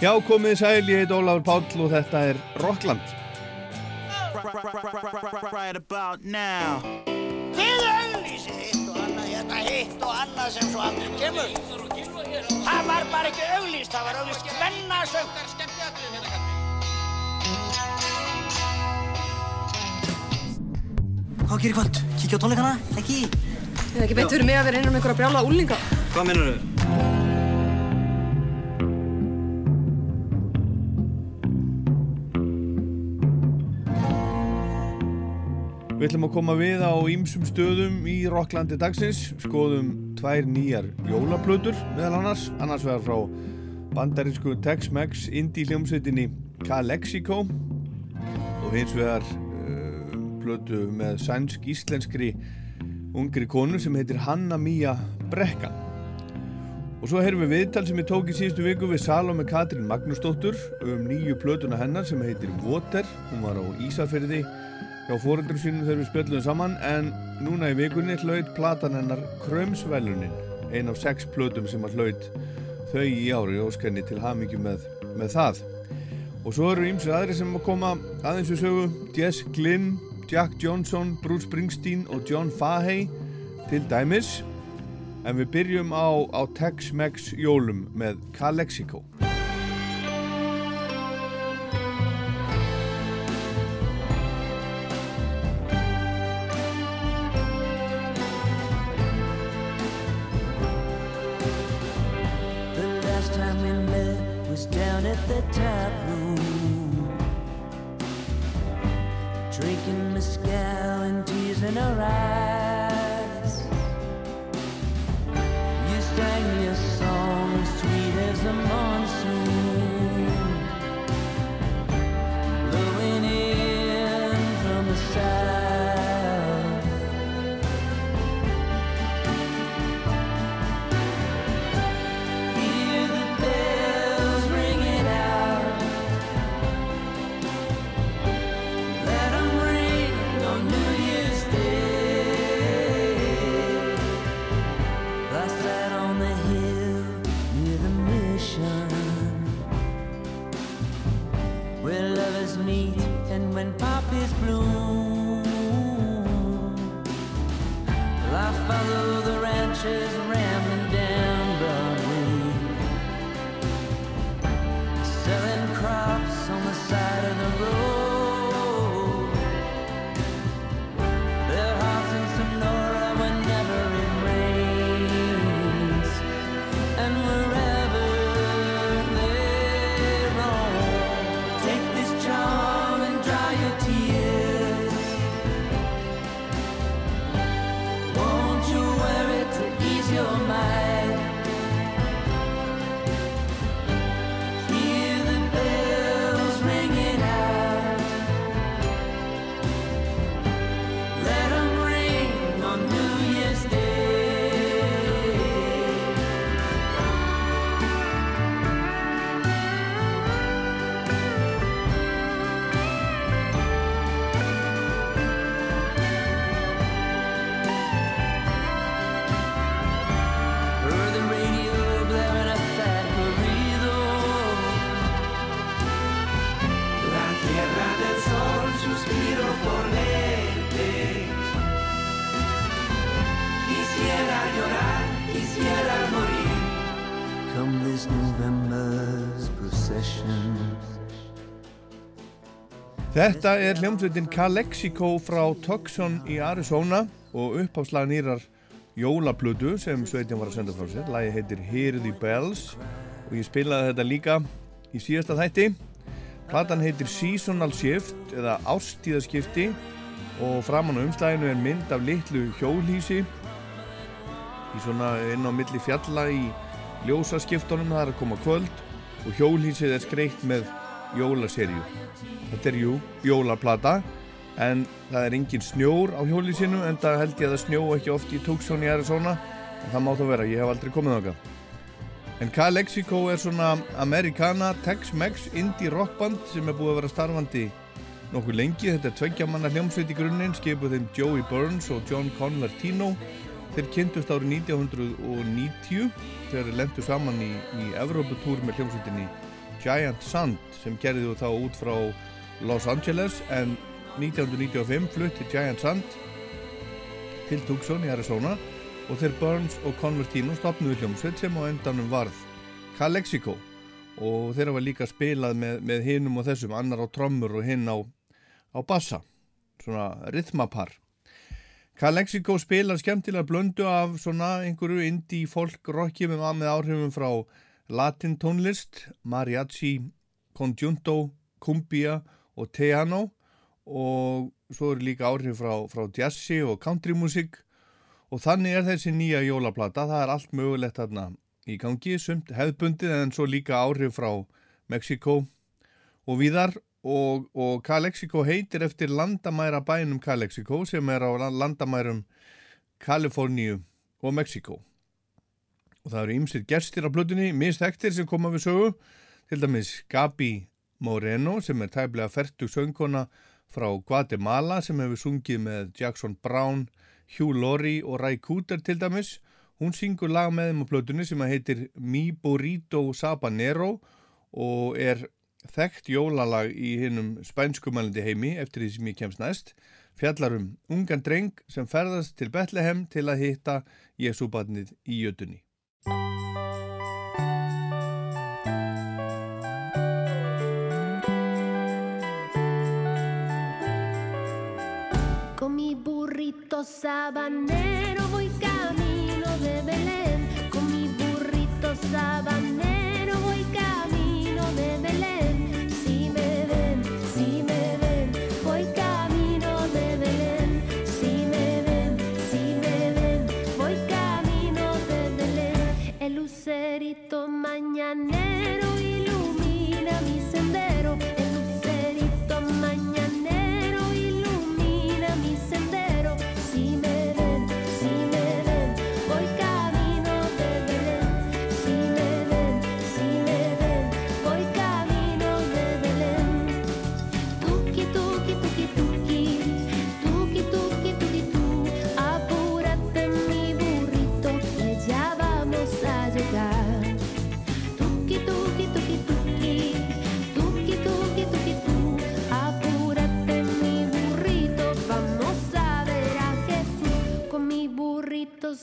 Já, komið sæl, ég heit Ólafur Páll og þetta er Rockland. Right about now Þið auglýsið hitt og annað, hérna hitt og annað sem svo aldrei kemur. Það var bara ekki auglýst, það var auglýst spennasöggar skemmtiatrið hérna kannski. Hvað gerir kvöld? Kíkja á tónleikana? Ekki? Ég hef ekki beint fyrir mig að vera innan um einhverja brjála úlinga. Hvað minnur þau? Við ætlum að koma við á ýmsum stöðum í Rocklandi dagsins, skoðum tvær nýjar jólaplötur meðal annars, annars vegar frá bandarinsku Tex-Mex indie hljómsveitinni Calexico. Og hins vegar uh, plötu með sænsk-íslenskri ungri konu sem heitir Hanna Mía Brekkan. Og svo heyrðum við viðtal sem ég tók í síðustu viku við Salome Katrín Magnúsdóttur um nýju plötuna hennar sem heitir Water, hún var á Ísafyrði hjá fóröldur sínum þegar við spjöldum saman en núna í vikunni hlaut platan hennar Krömsvælunin ein af sex plötum sem að hlaut þau í ári óskenni til hamingju með, með það. Og svo eru ímsið aðri sem að koma aðeins við sögu. Jess Glynn, Jack Johnson, Bruce Springsteen og John Fahey til dæmis. En við byrjum á, á Tex-Mex jólum með Calexico Þetta er hljómsveitin Calexico frá Tucson í Arizona og uppháslag nýrar jólaplötu sem sveitin var að senda frá sér. Lægi heitir Hear the Bells og ég spilaði þetta líka í síðasta þætti. Platan heitir Seasonal Shift eða Ástíðaskipti og framan á umslæginu er mynd af litlu hjólhísi í svona inn á milli fjalla í ljósaskiptunum, það er að koma kvöld og hjólhísið er skreitt með jólaserju. Þetta er jú, jólaplata en það er engin snjór á hjólhísinu en það held ég að það snjó ekki oft í Tucson í Arizona en það má það vera, ég hef aldrei komið þáka. En Calexico er svona Americana, Tex-Mex, indie rockband sem er búið að vera starfandi nokkuð lengi. Þetta er tveggjamanna hljómsveit í grunninn, skipuð þeim Joey Burns og John Convertino. Þeir kynntust árið 1990 þegar þeir lendu saman í, í Evróputúr með hljómsveitinni Giant Sand sem gerði þú þá út frá Los Angeles en 1995 flutti Giant Sand til Tucson í Arizona og þeir Burns og Convertino stopnuðu hljómsveit sem á endanum varð Calexico. Og þeir hafa líka spilað með, með hinnum og þessum annar á trommur og hinn á, á bassa svona rithmapar. Calexico spilar skemmtilega blöndu af svona einhverju indie folk rocki með áhrifum frá latin tónlist, mariachi, conjunto, cumbia og teano. Og svo eru líka áhrif frá, frá jazzi og countrymusik og þannig er þessi nýja jólaplata, það er allt mögulegt þarna í gangi, sumt hefðbundið en svo líka áhrif frá Mexiko og viðar og, og Calexico heitir eftir landamæra bænum Calexico sem er á landamærum Kaliforníu og Mexiko og það eru ymsir gestir á blöðunni, misþektir sem koma við sögu, til dæmis Gabi Moreno sem er tæplega færtug söngkona frá Guatemala sem hefur sungið með Jackson Brown, Hugh Laurie og Ray Cooder til dæmis. Hún syngur lag með þeim á blöðunni sem heitir Mi Burrito Sabanero og er þekkt jólalag í hinnum spænskumælindi heimi eftir því sem ég kemst næst fjallarum ungan dreng sem ferðast til Betlehem til að hitta Jésúbarnið í jötunni. Con mi burrito sabanero voy camino de Belén. Con mi burrito sabanero voy camino de Belén. Lucerito mañanero ilumina mi sendero.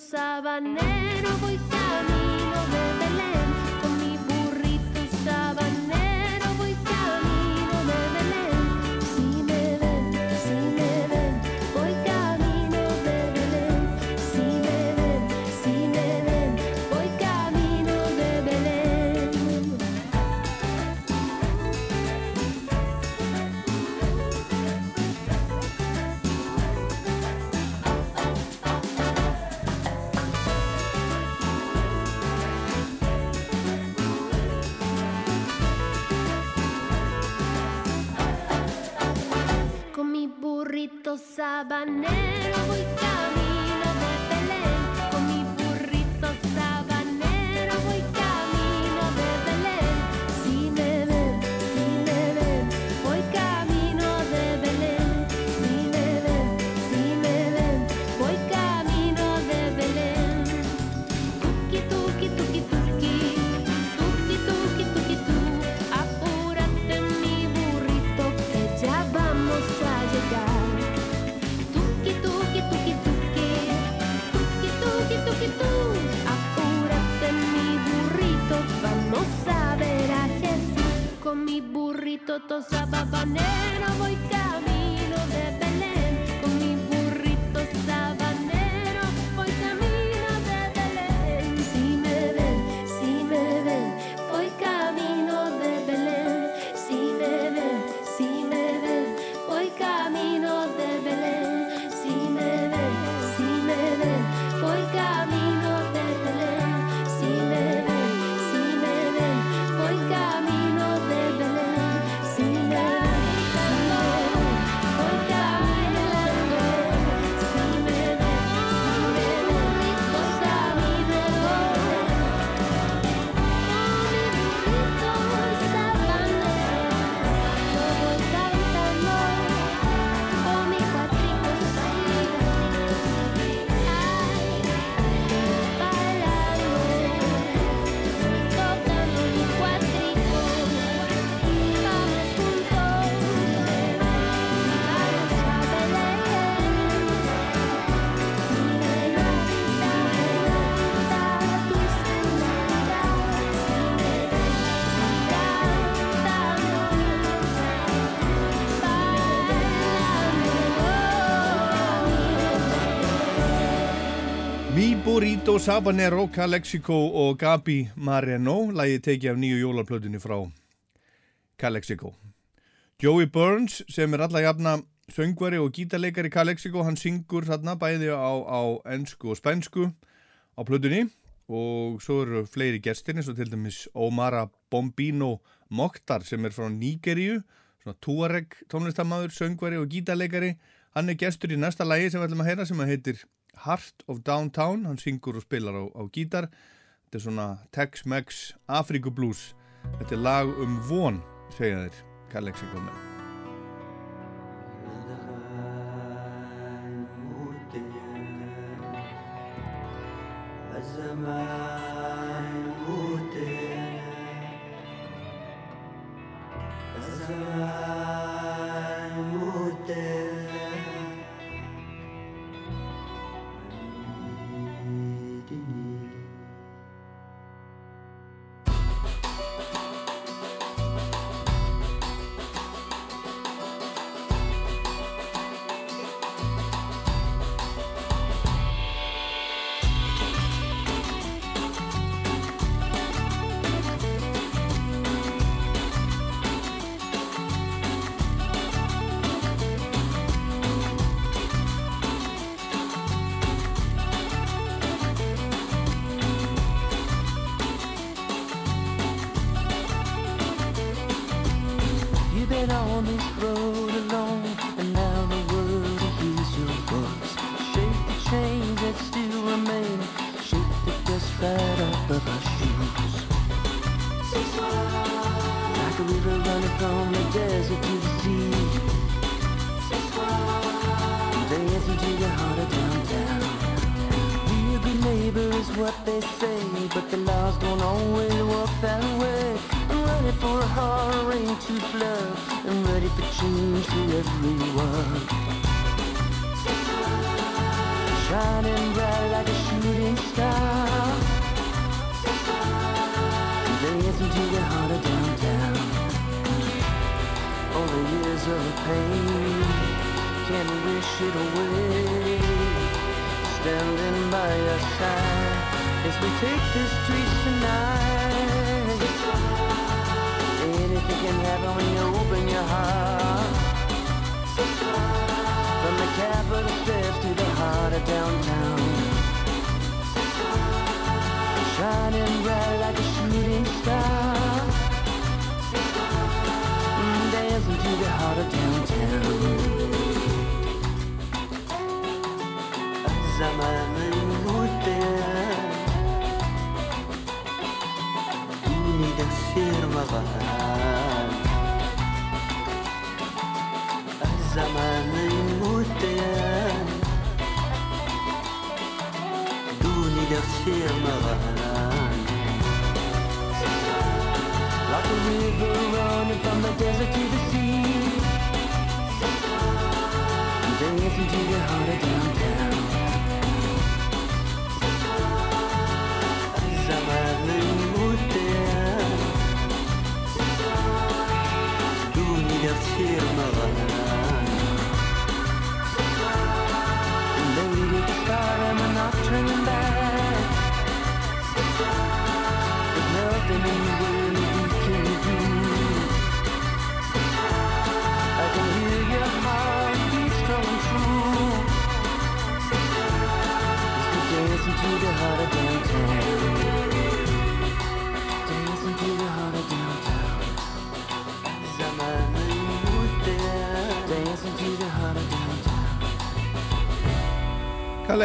Sabanero voy sabanero voy tô sababoneiro, vou Burrito Sabanero, Calexico og Gabi Mareno. Lagi tekið af nýju jólarplötunni frá Calexico. Joey Burns sem er alla jafna söngvari og gítarleikari Calexico hann syngur þarna bæði á, á ennsku og spænsku á plötunni. Og svo eru fleiri gestir eins og til dæmis Omara Bombino Mokhtar sem er frá Nígeríu svona Tuareg tónlistamæður, söngvari og gítarleikari. Hann er gestur í næsta lagi sem við ætlum að heyra sem að heitir Heart of Downtown, hann syngur og spilar á, á gítar. Þetta er svona Tex-Mex Afriku Blues. Þetta er lag um von segja þeir, Kalexi komið. You've 快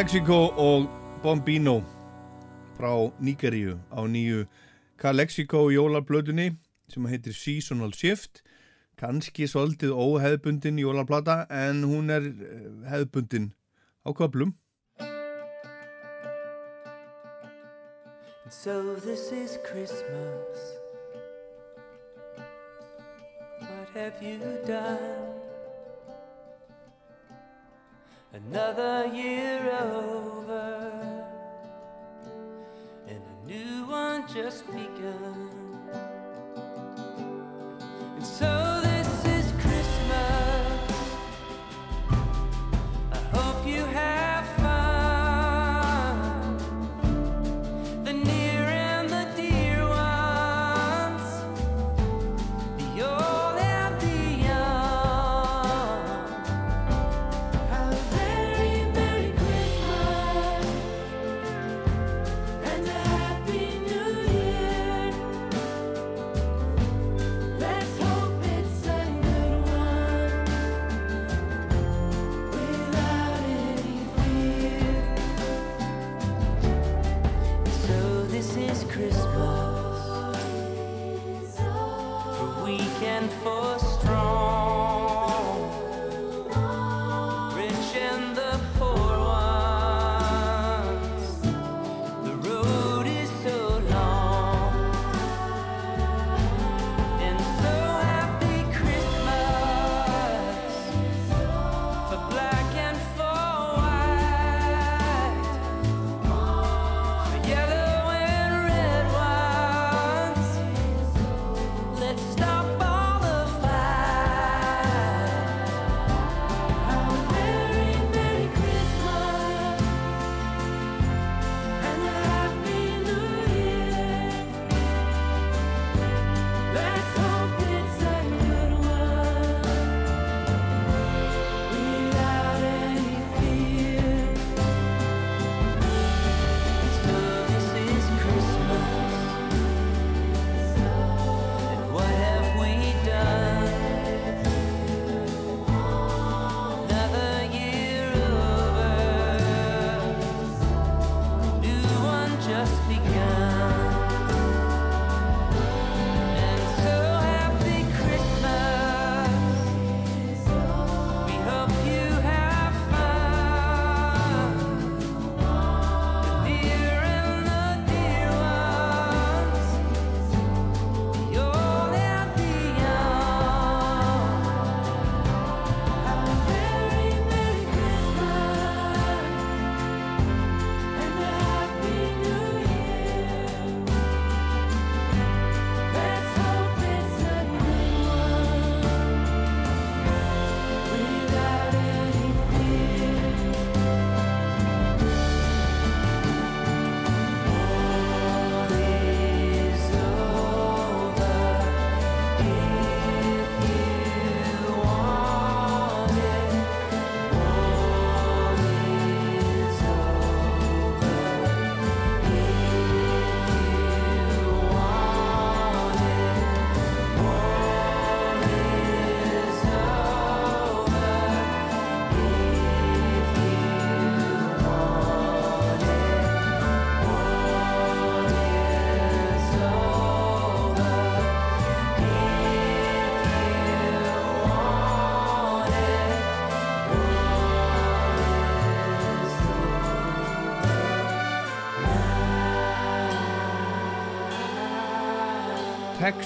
Calexico og Bombino frá Nígeríu á nýju Calexico jólarblöðunni sem heitir Seasonal Shift kannski svolítið óheðbundin jólarplata en hún er eh, hefðbundin á köplum so this is Christmas. What have you done? Another year over, and a new one just begun. And so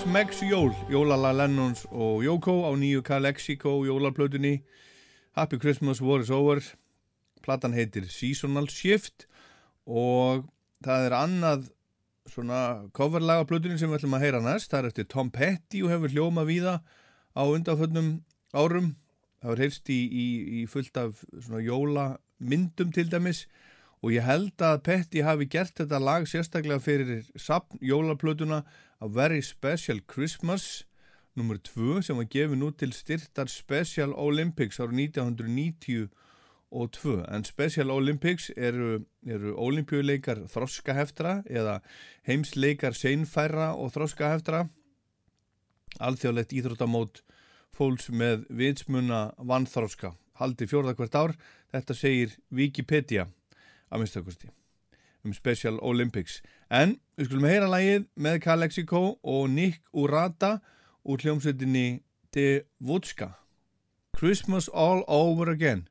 Tex-Mex jól, jólala Lennons og Yoko á nýju Calexico jólarplötunni Happy Christmas, War is Over. Platan heitir Seasonal Shift og það er annað svona coverlaga plötunni sem við ætlum að heyra næst. Það er eftir Tom Petty og hefur hljóma víða á undanföllnum árum. Það var heyrst í, í, í fullt af svona jólamyndum til dæmis og ég held að Petty hafi gert þetta lag sérstaklega fyrir jólaplötuna A Very Special Christmas nummer 2 sem var gefin út til styrtar Special Olympics árið 1992 en Special Olympics eru, eru olimpíuleikar þroskaheftra eða heimsleikar seinfæra og þroskaheftra. Alþjóðlegt íþróttamót fólks með vitsmuna vannþróska haldi fjórða hvert ár. Þetta segir Wikipedia að minnstakosti um Special Olympics en við skulum heyra lægið með Kalexico og Nick Urata úr hljómsveitinni De Vodska Christmas All Over Again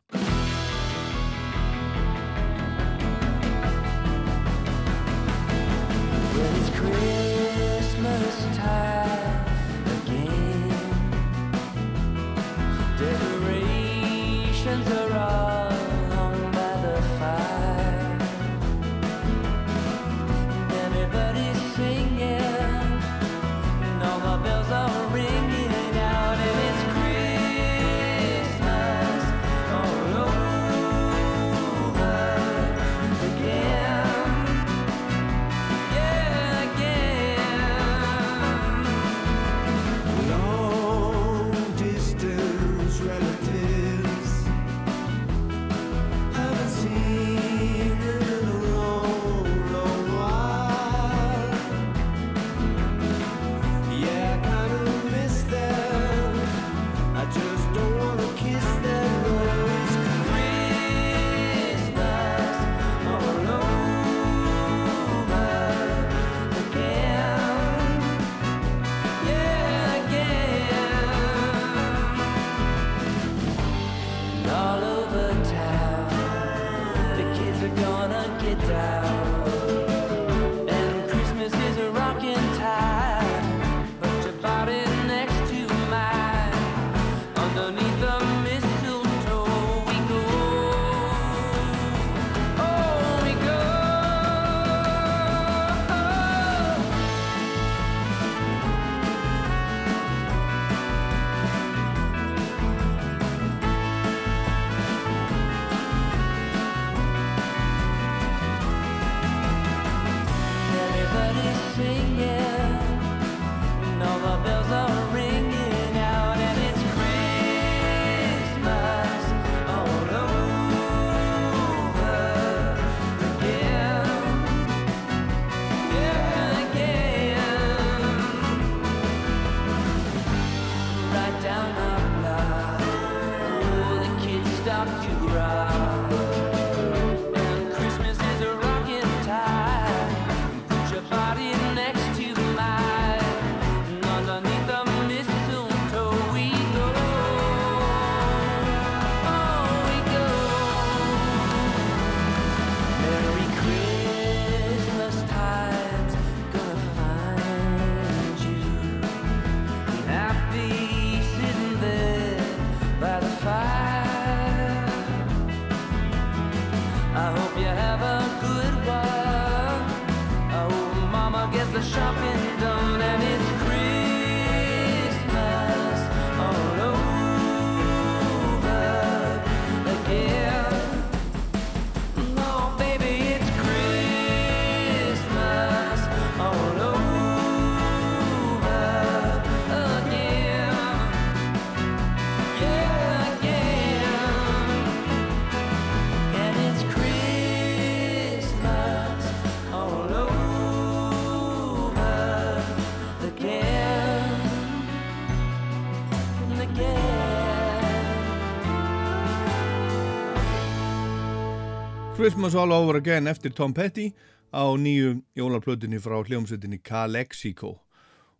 Christmas All Over Again eftir Tom Petty á nýju jólarplötunni frá hljómsveitinni Calexico.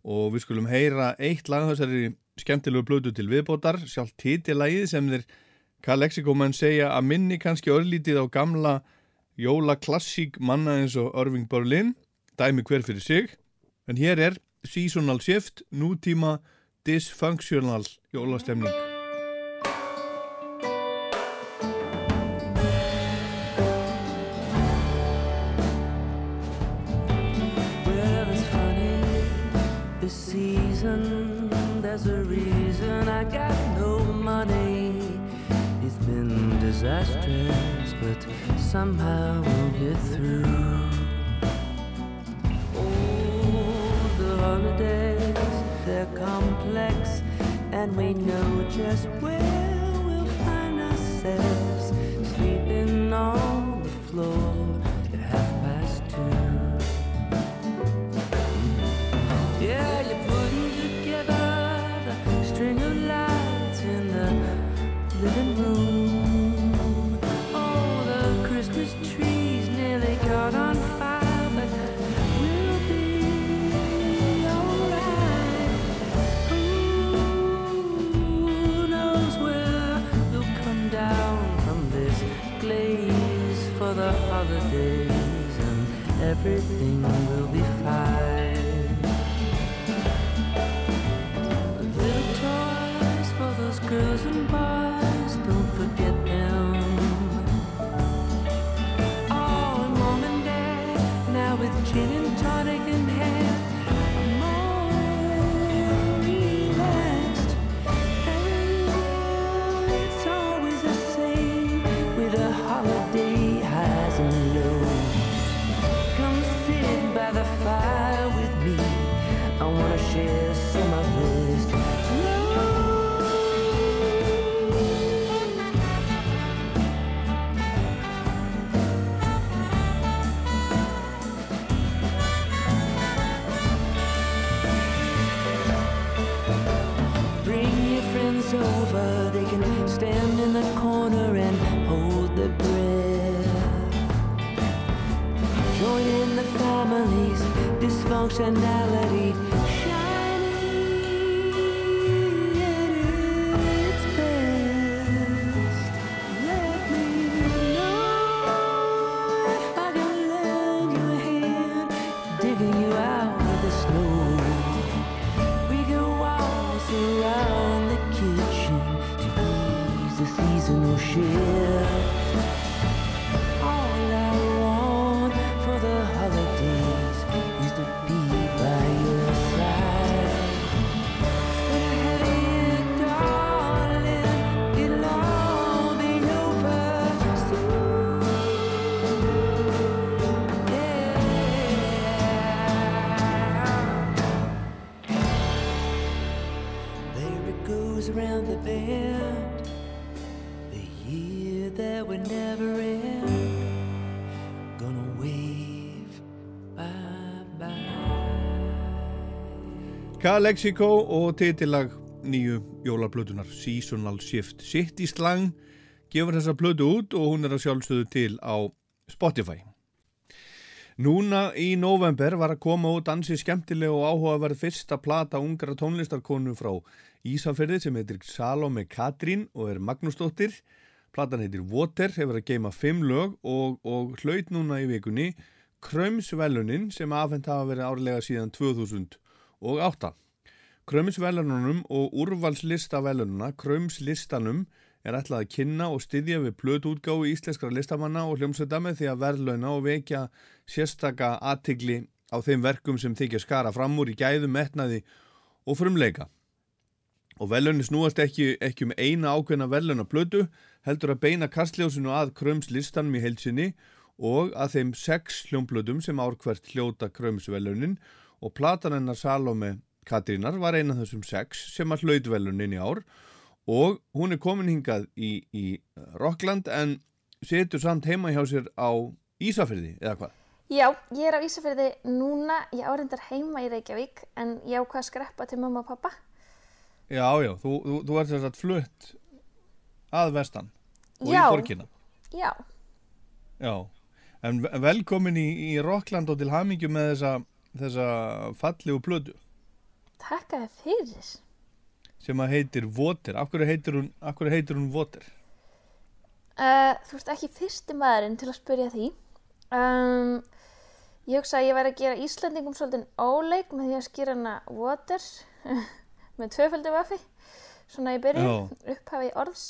Og við skulum heyra eitt lag þessari skemmtilegu plötu til viðbótar sjálf titilagið sem þeir Calexico menn segja að minni kannski örlítið á gamla jólaklassík manna eins og Irving Berlin. Dæmi hver fyrir sig. En hér er seasonal shift, nútíma dysfunctional jólastemning. Disastrous, but somehow we'll get through. Oh, the holidays, they're complex, and we know just where we'll find ourselves sleeping on the floor baby. functionality. It goes around the bend. The year that would never end. Gonna wave bye bye. K-Lexiko og titillag nýju jólaplötunar Seasonal Shift City Slang gefur þessa plötu út og hún er að sjálfsögðu til á Spotify. Núna í november var að koma út ansi skemmtileg og áhugaverð fyrsta plata ungra tónlistarkonu frá Ísafyrði sem heitir Salome Katrín og er Magnúsdóttir. Platan heitir Water, hefur að geima fimm lög og, og hlaut núna í vikunni Krömsvelunin sem afhent hafa verið árlega síðan 2008. Krömsvelununum og úrvalslistavelununa, Krömslistanum, er ætlað að kynna og styðja við plötuútgáfu íslenskra listamanna og hljómsveita með því að verðlauna og vekja sérstaka aðtigli á þeim verkum sem þykja skara fram úr í gæðum, metnaði og frumleika. Og velunni snúast ekki, ekki um eina ákveðna veluna plötu, heldur að beina kastljósinu að krömslistanum í heilsinni og að þeim sex hljómplötum sem árkvært hljóta krömsvelunin og platan hennar Salome Katrínar var eina af þessum sex sem að hlaut velunin í ár og hún er komin hingað í, í Rockland en setur samt heima hjá sér á Ísafyrði eða hvað? Já, ég er á Ísafirði núna, ég árendar heima í Reykjavík en ég ákvað að skreppa til mamma og pappa. Já, já, þú, þú, þú ert þess að flutt að vestan og Já. í borgina. Já, Já, en ve- velkomin í, í Rockland og til hamingju með þessa, þessa fallegu plötu takka þér fyrir. sem að heitir Water. Af hverju heitir hún, hverju heitir hún Water? Uh, þú ert ekki fyrsti maðurinn til að spyrja því. Um, Ég hugsa að ég væri að gera Íslandingum svolítið óleik með því að skýra hana water með tvöföldu vafi, svona í byrjun, upphafi orðs.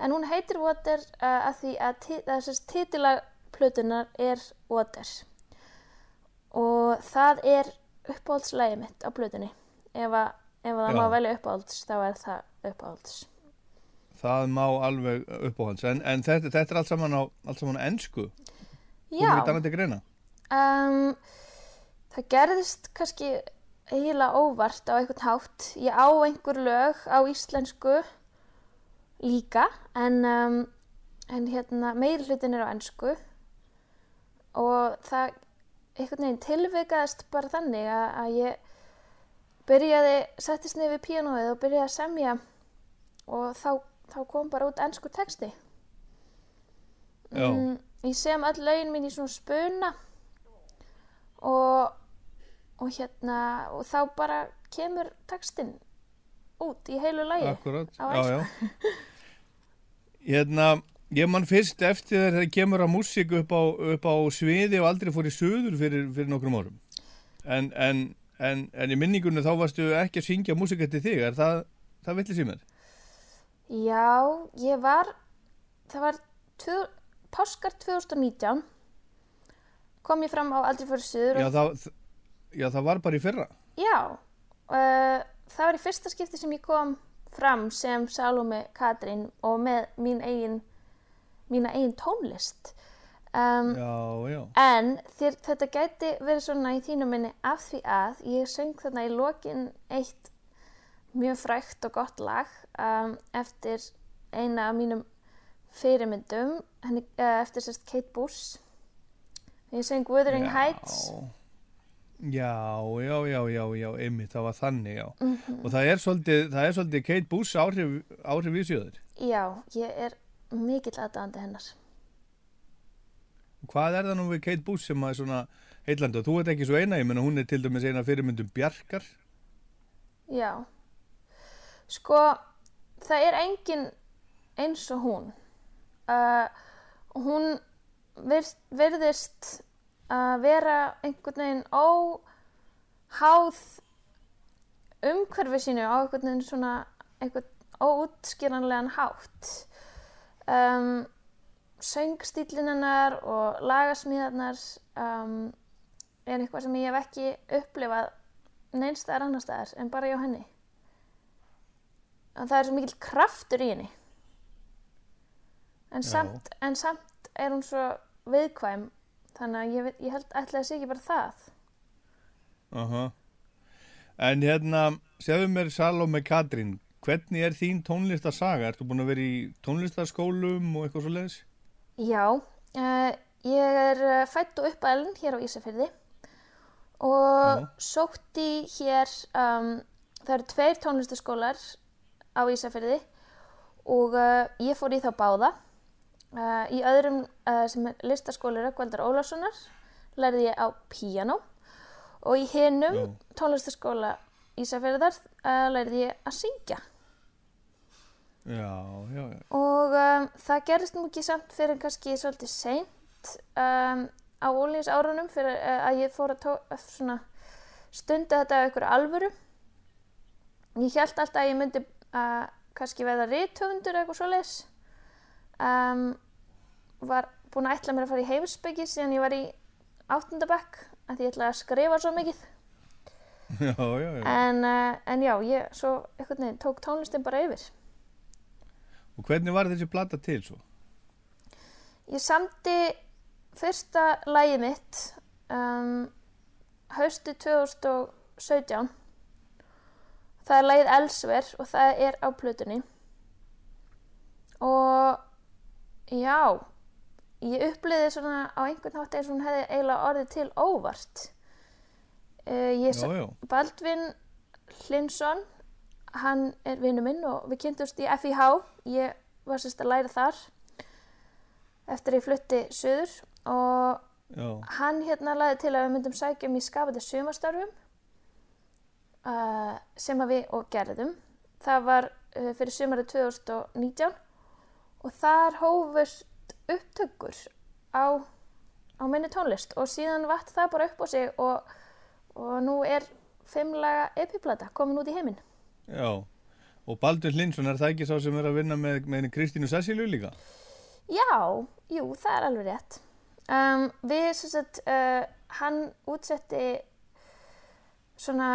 En hún heitir water uh, að því að, ti- að þess titilag plötunar er water. Og það er uppáhaldslægi mitt á plötunni. Ef, að, ef að það má velja uppáhalds, þá er það uppáhalds. Það má alveg uppáhalds. En, en þetta, þetta er allt saman á, allt saman á ennsku. Já. Um, það gerðist kannski eiginlega óvart á einhvern hátt. Ég á einhver lög á íslensku líka, en, um, en hérna, meiri hlutin er á ennsku og það einhvern veginn tilvikaðist bara þannig að, að ég byrjaði, settist niður við píanóið og byrjaði að semja og þá, þá kom bara út ennsku texti. Mm, ég sem öll lögin mín í svona spuna og, og hérna og þá bara kemur textin út í heilu lagi Akkurat. Já, já. Hérna, ég man fyrst eftir þegar það kemur að músík upp á, upp á sviði og aldrei fór í söður fyrir, fyrir nokkrum árum. En, en, en, en í minningunni þá varstu ekki að syngja músík eftir þig. Er það, það villis í mér? Já, ég var það var tvö, páskar 2019 kom ég fram á Aldrei fyrir suður Já, og, það, já, það var bara í fyrra. já uh, það var í fyrsta skipti sem ég kom fram sem Salome Katrín og með mín eigin mína eigin tónlist um, Já, já. En þér, þetta gæti verið svona í þínu minni af því að ég söng þarna í lokin eitt mjög frægt og gott lag um, eftir eina af mínum fyrirmyndum, henni, uh, eftir sérst Kate Bush. Ég söng Wuthering. Heights. Já, já, já, já, já, einmitt, það var þannig, já. Mhm. Og það er svolítið, það er svolítið Kate Bush áhrif, áhrif í sjöður. Já, ég er mikill aðdáðandi hennar. Hvað er það nú við Kate Bush sem að svona heillandi og þú ert ekki svo eina, ég menna hún er til dæmis eina fyrirmyndum Bjarkar. Já. Sko, það er engin eins og hún. Uh, hún virð, virðist að vera einhvern veginn óháð umhverfi sínu á einhvern veginn svona einhvern óútskýranlegan hátt. Um, söngstílinn hennar og lagasmíðarnar um, er eitthvað sem ég hef ekki upplifað neins staðar annar staðar en bara hjá henni. Og það er svo mikill kraftur í henni. En samt, en samt er hún svo viðkvæm þannig að ég, ég held ætla að sé ekki bara það. Aha. En hérna, segðu mér Salome Katrín, hvernig er þín tónlistarsaga? Ertu búin að vera í tónlistarskólum og eitthvað svo leiðis? Já, uh, ég er uh, fætt og uppalinn hér á Ísafirði og Já. sótti hér, um, það eru tveir tónlistaskólar á Ísafirði og uh, ég fór í þá báða. Uh, í öðrum uh, sem er listaskóli Rökkvaldar Ólafssonar lærði ég á píanó og í hinnum Já. tónlistaskóla Ísafirðar uh, lærði ég að syngja. Já, já, já. Og um, það gerist nú ekki samt fyrir kannski svolítið seint um, á ólíðis árunum fyrir að ég fór að stunda þetta af ykkur alvöru. Ég held alltaf að ég myndi kannski verða rithöfundur eða eitthvað svoleiðis. Um, var búin að ætla mér að fara í heimsbyggi síðan ég var í áttundabekk að ég ætlaði að skrifa svo mikið. Já, já, já. En, uh, en já, ég svo einhvern veginn tók tónlistin bara yfir. Og hvernig var þessi plata til svo? Ég samti fyrsta lagið mitt um, hausti 2017. Það er lagið Elsver og það er á plötunni. Og já, ég uppliði svona á einhvern hátt eins og hún hefði eiginlega orðið til óvart. Uh, ég, Já, já. Baldvin Hlinsson, hann er vinnu minn og við kynntumst í FIH. Ég var sérst að læra þar eftir ég flutti söður og Já, hann hérna laði til að við myndum sækja um í skapandi sumarstörfum uh, sem að við og gerðum. Það var uh, fyrir sumarið 2019 og þar hófust upptökur á á minni tónlist og síðan vatt það bara upp á sig og, og nú er fimmlaga epiplata komin út í heiminn. Já, og Baldur Hlinsson er það ekki sá sem er að vinna með, með Kristínu Sessilju líka? Já, jú, það er alveg rétt. Um, við, sem sagt, uh, hann útsetti svona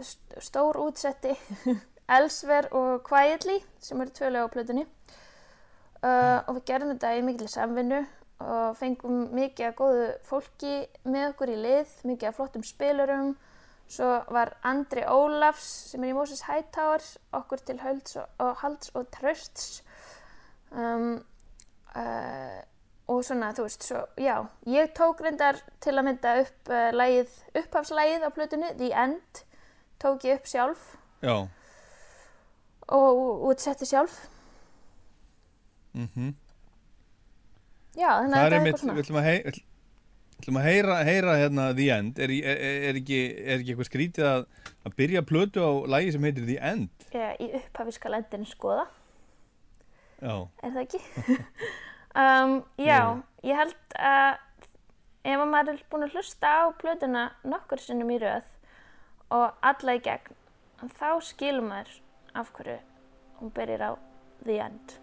st- stór útsetti Elsver og Quietly sem eru tvö lög á plötunni uh, og við gerðum þetta í mikil samvinnu og fengum mikið af góðu fólki með okkur í lið, mikið af flottum spilurum. Svo var Andri Ólafs sem er í Moses Hightower okkur til hölds og, og halds og trösts um, uh, og svona, þú veist, svo, já, ég tók reyndar til að mynda upp uh, lagið, upphafslægið á plötunni, The End, tók ég upp sjálf. Já, og útsetti sjálf. Mhm. Já, þannig Það að er þetta er einmitt, eitthvað við svona. ætlum að, hei, við ætlum að heyra, heyra hérna The End, er, er, er, ekki, er ekki eitthvað skrítið að, að byrja plötu á lagi sem heitir The End? Já, í upphafi skal endin skoða, Já, er það ekki? um, já, ég held að ef að maður er búinn að hlusta á plötuna nokkur sinnum í röð og alla í gegn, þá skilur maður af hverju hún byrjar á The End.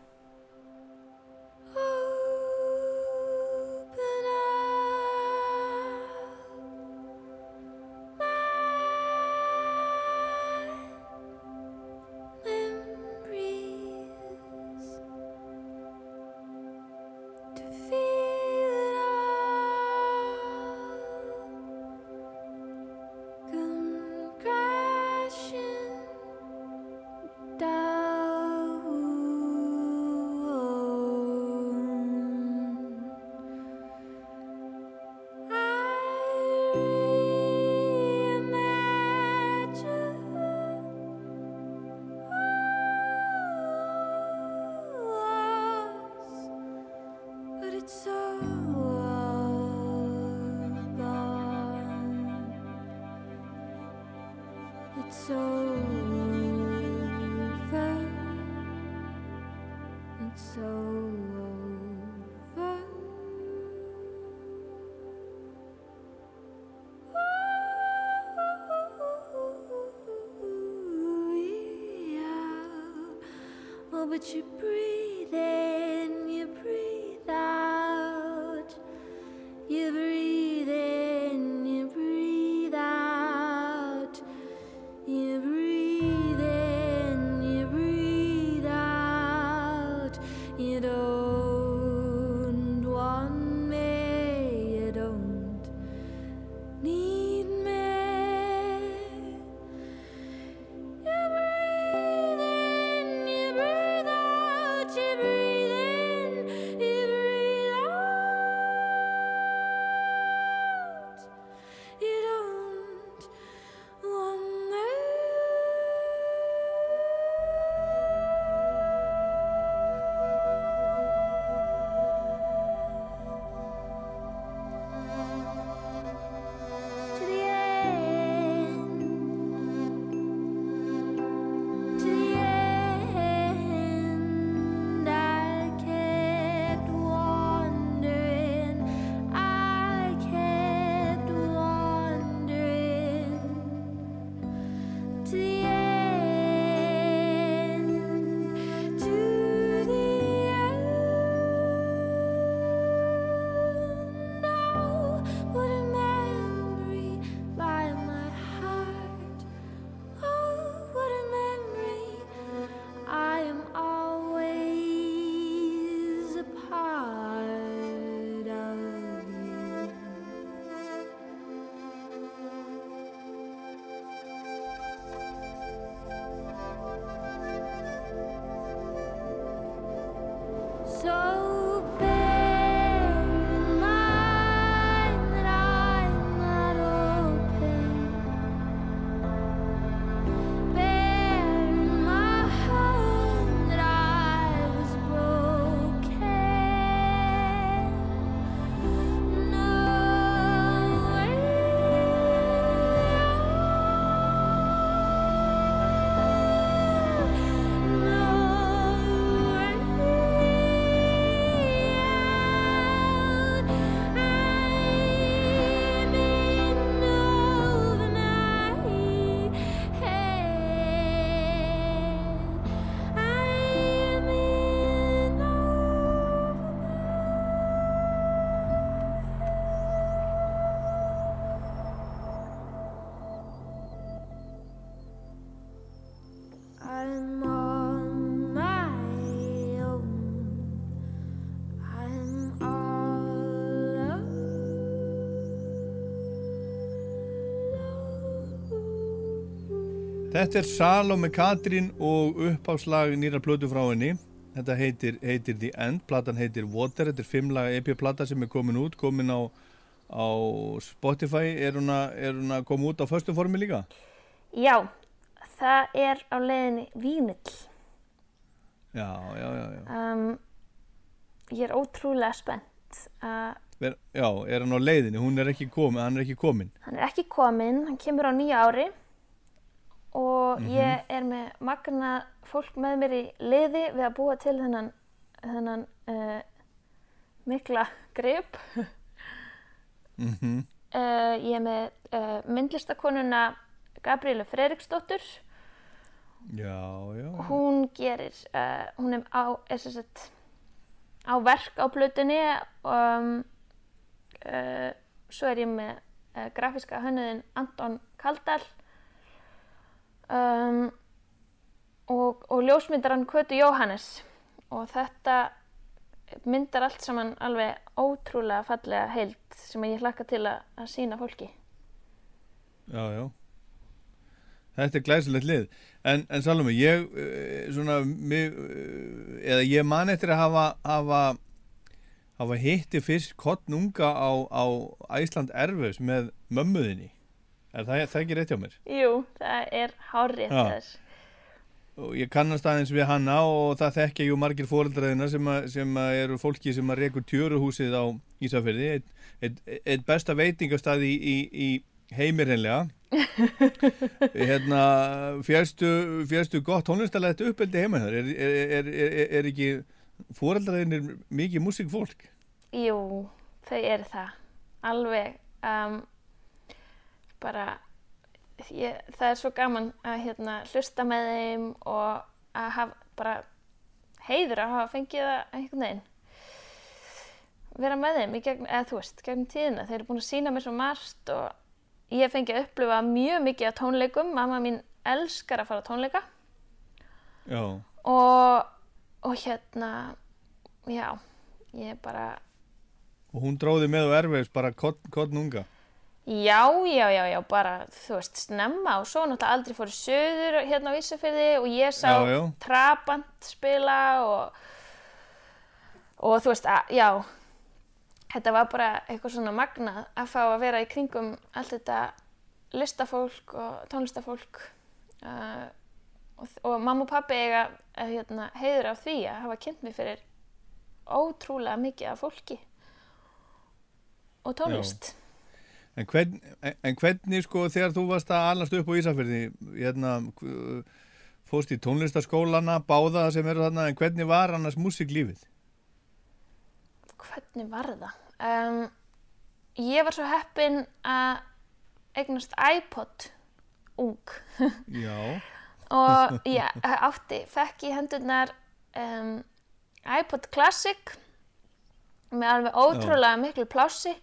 Oh, but you Þetta er Salome Katrín og uppháslag nýra plötu frá henni. Þetta heitir, heitir The End, platan heitir Water, þetta er fimmlaga EP-plata sem er komin út, komin á, á Spotify. Er hún, að, koma út á föstu formi líka? Já, það er á leiðinni vínill. Já, já, já. já. Um, ég er ótrúlega spennt að já, er hann á leiðinni? Hún er ekki komin, hann er ekki komin. hann er ekki kominn, hann kemur á nýja ári og ég er með magna fólk með mér í liði við að búa til þennan, þennan uh, mikla grip. Mm Uh, ég er með uh, myndlistakonuna Gabrielu Freiriksdóttur. Já, já. Hún gerir, hún er á, er sagt, á verk á blutunni um, uh, svo er ég með grafíska hönnuðin Anton Kaldal um, og, og ljósmyndaran Kötu Jóhannes og þetta myndar allt saman alveg ótrúlega fallega heild sem ég hlakka til að, að sína fólki. Já, já. Þetta er glæsilegt lið. En, en Salome, ég, eh, svona, mig, eh, eða ég man eftir að hafa, hafa, hafa hitti fyrst kottnunga á, á Æsland Erfus með mömmuðinni. Er það, það ekki rétt hjá mér? Jú, það er hárið þess. Ég kannast aðeins við hanna og það þekkja jú margir fóreldraðina sem, að- sem að eru fólki sem að rekur tjöruhúsið á Ísafirði. Eitt, eitt, eitt besta veitingastað í, í, í heimir henlega. hérna, fjærstu, fjærstu gott tónlistalegt uppeldi heima þar. Er, er, er, er, er ekki fóreldraðinir mikið músikfólk? Jú, þau eru það. Alveg. Um, bara, ég, það er svo gaman að hérna, hlusta með þeim og að hafa bara heiður að hafa fengið það einhvern veginn. Vera með þeim gegn, eða þú veist, gegn tíðina. Þeir eru búin að sína mér svo margt og ég hef fengið að upplifa mjög mikið af tónleikum. Mamma mín elskar að fara á tónleika Já. og, og hérna, já, ég bara Og hún dróði með og erfis bara kott, kottnunga. Já, já, já, já, bara, þú veist, snemma og svo náttúrulega aldrei fór í söður hérna á Ísafirði og ég sá Já, já. Trabant spila og, og þú veist, að, já, þetta var bara eitthvað svona magnað að fá að vera í kringum allt þetta listafólk og tónlistafólk uh, og, og mamma og pappi eiga uh, hérna, heiður af því að hafa kynnt mig fyrir ótrúlega mikið af fólki og tónlist. En, hvern, en- hvernig sko þegar þú varst að alast upp á Ísafirði, hérna, fórst í tónlistaskólana, báða sem eru þarna, en hvernig var annars músiklífið? hvernig var það? Um, ég var svo heppin að eignast iPod ung Já, og ég átti, fekk í hendurnar um, iPod Classic með alveg ótrúlega miklu plássi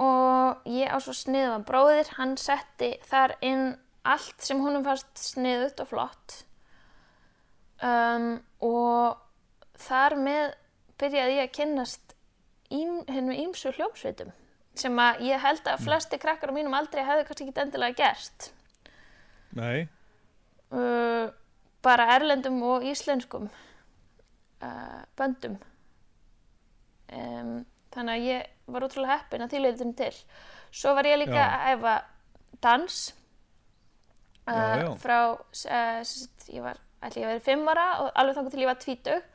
og ég á svo sniðuðan bróðir, hann setti þar inn allt sem honum fannst sniðut og flott. Um, og þar með byrjaði ég að kynnast ím, hennum ímsu hljómsveitum sem að ég held að flesti krakkar á mínum aldrei hefði kannski ekki endilega gerst nei, uh, bara erlendum og íslenskum uh, böndum. Um, þannig að ég var útrúlega heppin að því leiðum til svo var ég líka Já. að æfa dans uh, Já, já. frá uh, sest, ég var, ætli ég að vera fimm ára og alveg þangur til ég var tvítug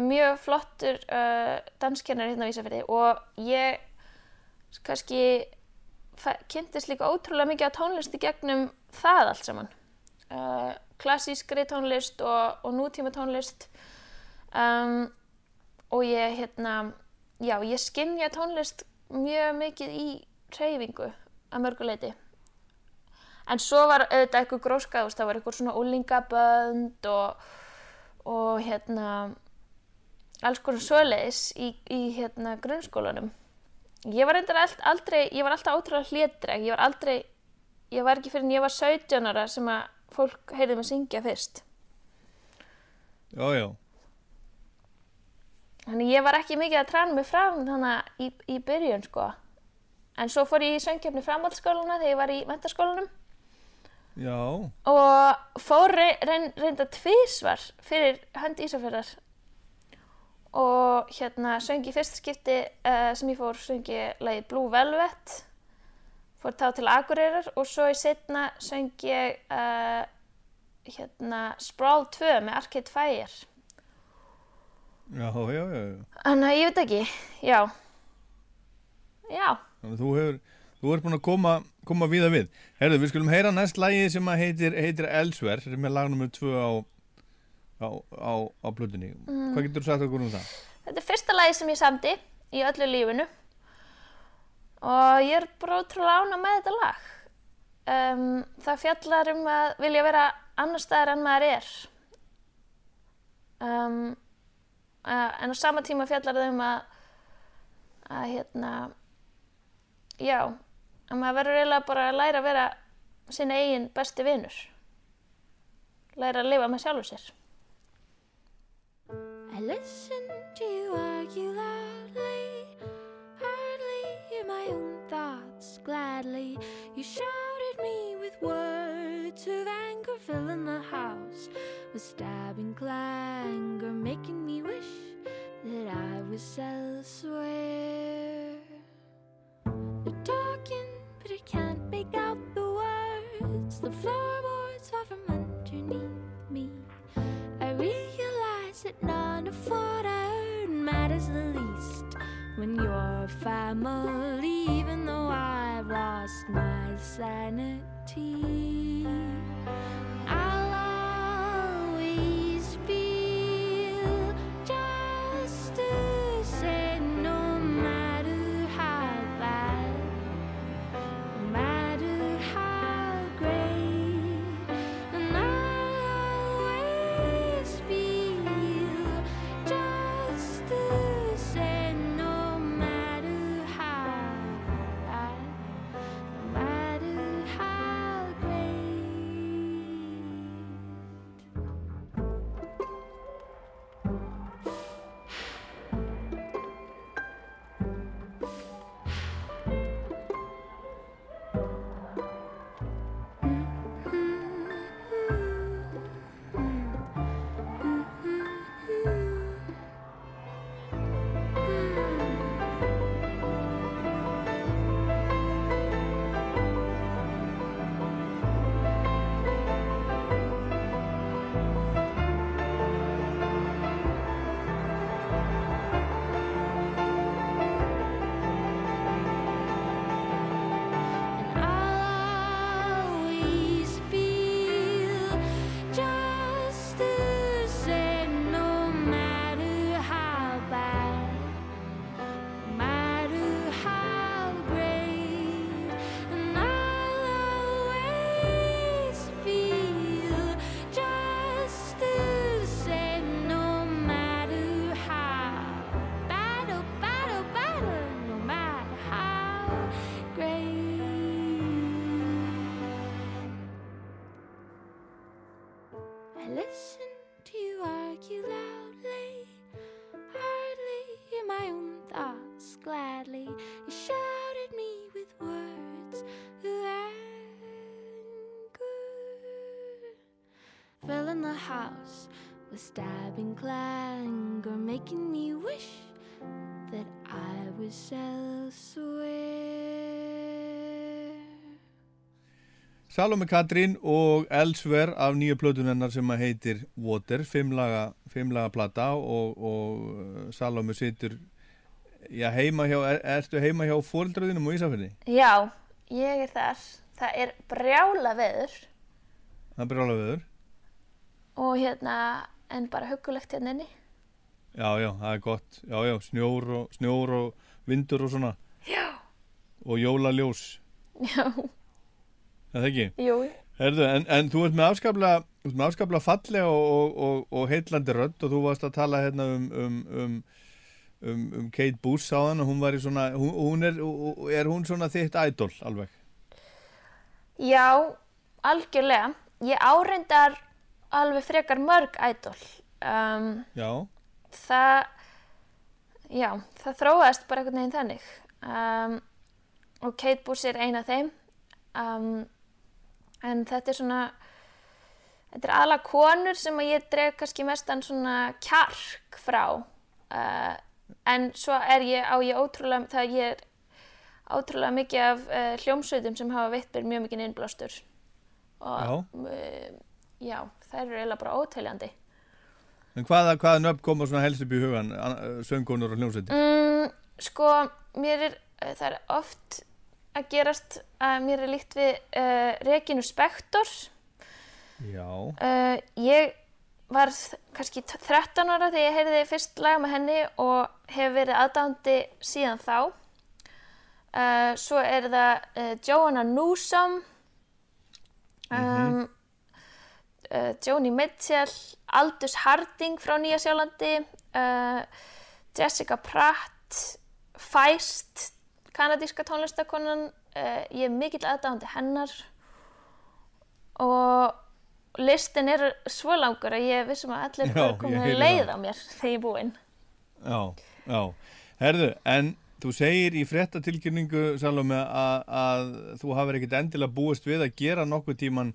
mjög flottur uh, danskennari hérna á Ísafirði og ég kannski kynntist líka ótrúlega mikið af tónlist í gegnum það allt saman uh, klassískri tónlist og, og nútíma tónlist um, og ég hérna já, ég skynja tónlist mjög mikið í hreyfingu að mörguleiti en svo var auðvitað eitthvað gróska það var eitthvað svona úlingabönd og, og hérna alls konar svoleiðis í, í hérna grunnskólanum. Ég var aldrei, ég var alltaf ótrúlega hlétreg, ég var aldrei ég var ekki fyrir en ég var 17 ára sem að fólk heyrði mig syngja fyrst. Já, já, þannig ég var ekki mikið að træna mig fram þannig í, í byrjun sko. En svo fór ég í söngkefni framhaldsskólana þegar ég var í mentaskólanum Já, og fór rey, reyn, reynda tvísvar fyrir hönd Ísafjörðar og hérna söng í fyrsta skipti uh, sem ég fór söng ég lagi Blue Velvet. Fór þá til Akureyrar og svo í setna söng ég uh, hérna Sprawl 2 með Arcade Fire já, já, já, þannig að ég veit ekki, já já, Þannig að þú hefur, þú ert búin að koma, koma víða við. Herðu, við skulum heyra næst lagi sem að heitir, heitir Elsver, sem er lag nummer tvö á, á, á, á blutunni. Hvað getur þú sagt okkur um það? Þetta er fyrsta lagi sem ég samdi í öllu lífinu og ég er bara ótrúlega ána með þetta lag. Um, það fjallar um að vilja vera annar staðar en maður er. Um, uh, en á sama tíma fjallar það um að, að hérna, já, að maður verður eiginlega bara að læra að vera sinna eigin besti vinur. Læra að lifa með sjálfur sér. I listen to you argue loudly, hardly hear my own thoughts gladly. You shouted me with words of anger, filling the house with stabbing clangor, making me wish that I was elsewhere. You're talking, but I can't make out the words. The floorboards fall from underneath me. I realize that none of what I heard matters the least when you're family, even though I've lost my sanity tea. I'll filling the house with stabbing clangor, making me wish that I was elsewhere. Salome Katrín og Elsver af nýja plötunennar sem að heitir Water, fimmlaga, fimmlaga plata og, og uh, Salome situr já, heima hjá, er, ertu heima hjá fóreldraðinum á Ísafjörði? Já, ég er þar. Það er brjála veður Það er brjála veður. Og hérna, en bara huggulegt hérna inni. Já, já, það er gott. Já, já, snjór og, snjór og vindur og svona. Já. Og jólaljós. Já, Er Það ekki? jú. Herðu, en, en þú ert með afskaplega, afskaplega fallega og, og, og, og heitlandi rödd og þú varst að tala hérna um, um, um, um, um Kate Bush á hann og hún var í svona, hún, hún er, er hún svona þitt idol alveg? Já, algjörlega. Ég áreindar alveg frekar mörg ædol. Um, Já, það, já, það þróaðist bara einhvern veginn þannig. Um, og Kate Bush er ein af þeim. Um, en þetta er svona þetta er alveg konur sem að ég dreg kannski mestan svona kjark frá uh, en svo er ég á ég ótrúlega það ég er ótrúlega mikið af uh, hljómsveitum sem hafa veitt mér mjög mikið innblástur og uh, já, þær eru eiginlega bara óteljandi En hvaða, hvaða nöfn koma svona helst upp í hugan, söngunur og hljómsveiti? Mm, sko, mér er, það er oft að gerast að mér er líkt við uh, Regínu Spektor. Já. Uh, ég var kannski t- 13 ára þegar ég heyrði fyrst lag með henni og hef verið aðdándi síðan þá. Uh, svo er það Joanna Newsom, um, uh, Joni Mitchell, Aldous Harding frá Nýja Sjálandi, uh, Jessica Pratt, Feist, kanadíska tónlistakonan, uh, ég er mikill aðdáðandi hennar og listin er svo langur að ég vissum að allir ég komið leið á mér þegar ég er búinn. Já, já. Herðu, en þú segir í fréttatilkynningu, Salome, að, að þú hafur ekkert endilega búist við að gera nokkuð tíman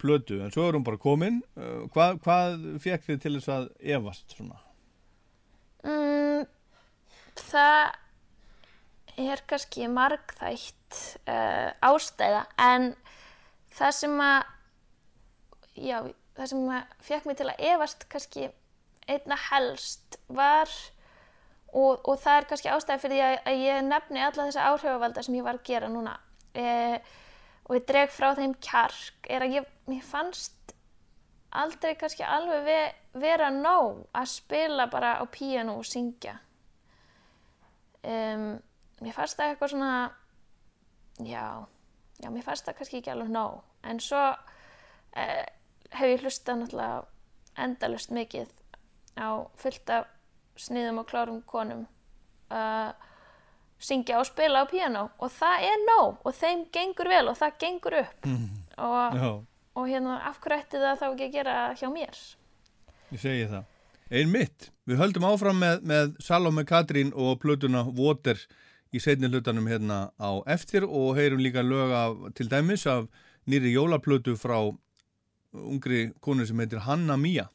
plötu, en svo er hún bara komin. Uh, Hvað, hvað fekk þið til þess að efast svona? Mm, það er kannski margþætt uh, ástæða en það sem að já, það sem að fekk mig til að efast kannski einna helst var og, og það er kannski ástæða fyrir því að, að ég nefni alla þessa áhrifavalda sem ég var að gera núna eh, og ég dreg frá þeim kjark er að ég, mér fannst aldrei kannski alveg ve vera nóg að spila bara á píanu og syngja. Um, mér fannst það eitthvað svona, já, já, mér fannst það kannski ekki alveg nóg. En svo uh, hef ég hlustað náttúrulega endalust mikið á fullt af sniðum og klárum konum að syngja og spila á píanu og það er nóg og þeim gengur vel og það gengur upp. Og, Já, og hérna af hverju ætti það þá ekki að gera hjá mér? Ég segi það. Ein mitt, við höldum áfram með, með Salome Katrín og plötuna Water í seinni hlutanum hérna á eftir og heyrum líka lög af, til dæmis af nýri jólaplötu frá ungri konu sem heitir Hanna Mía.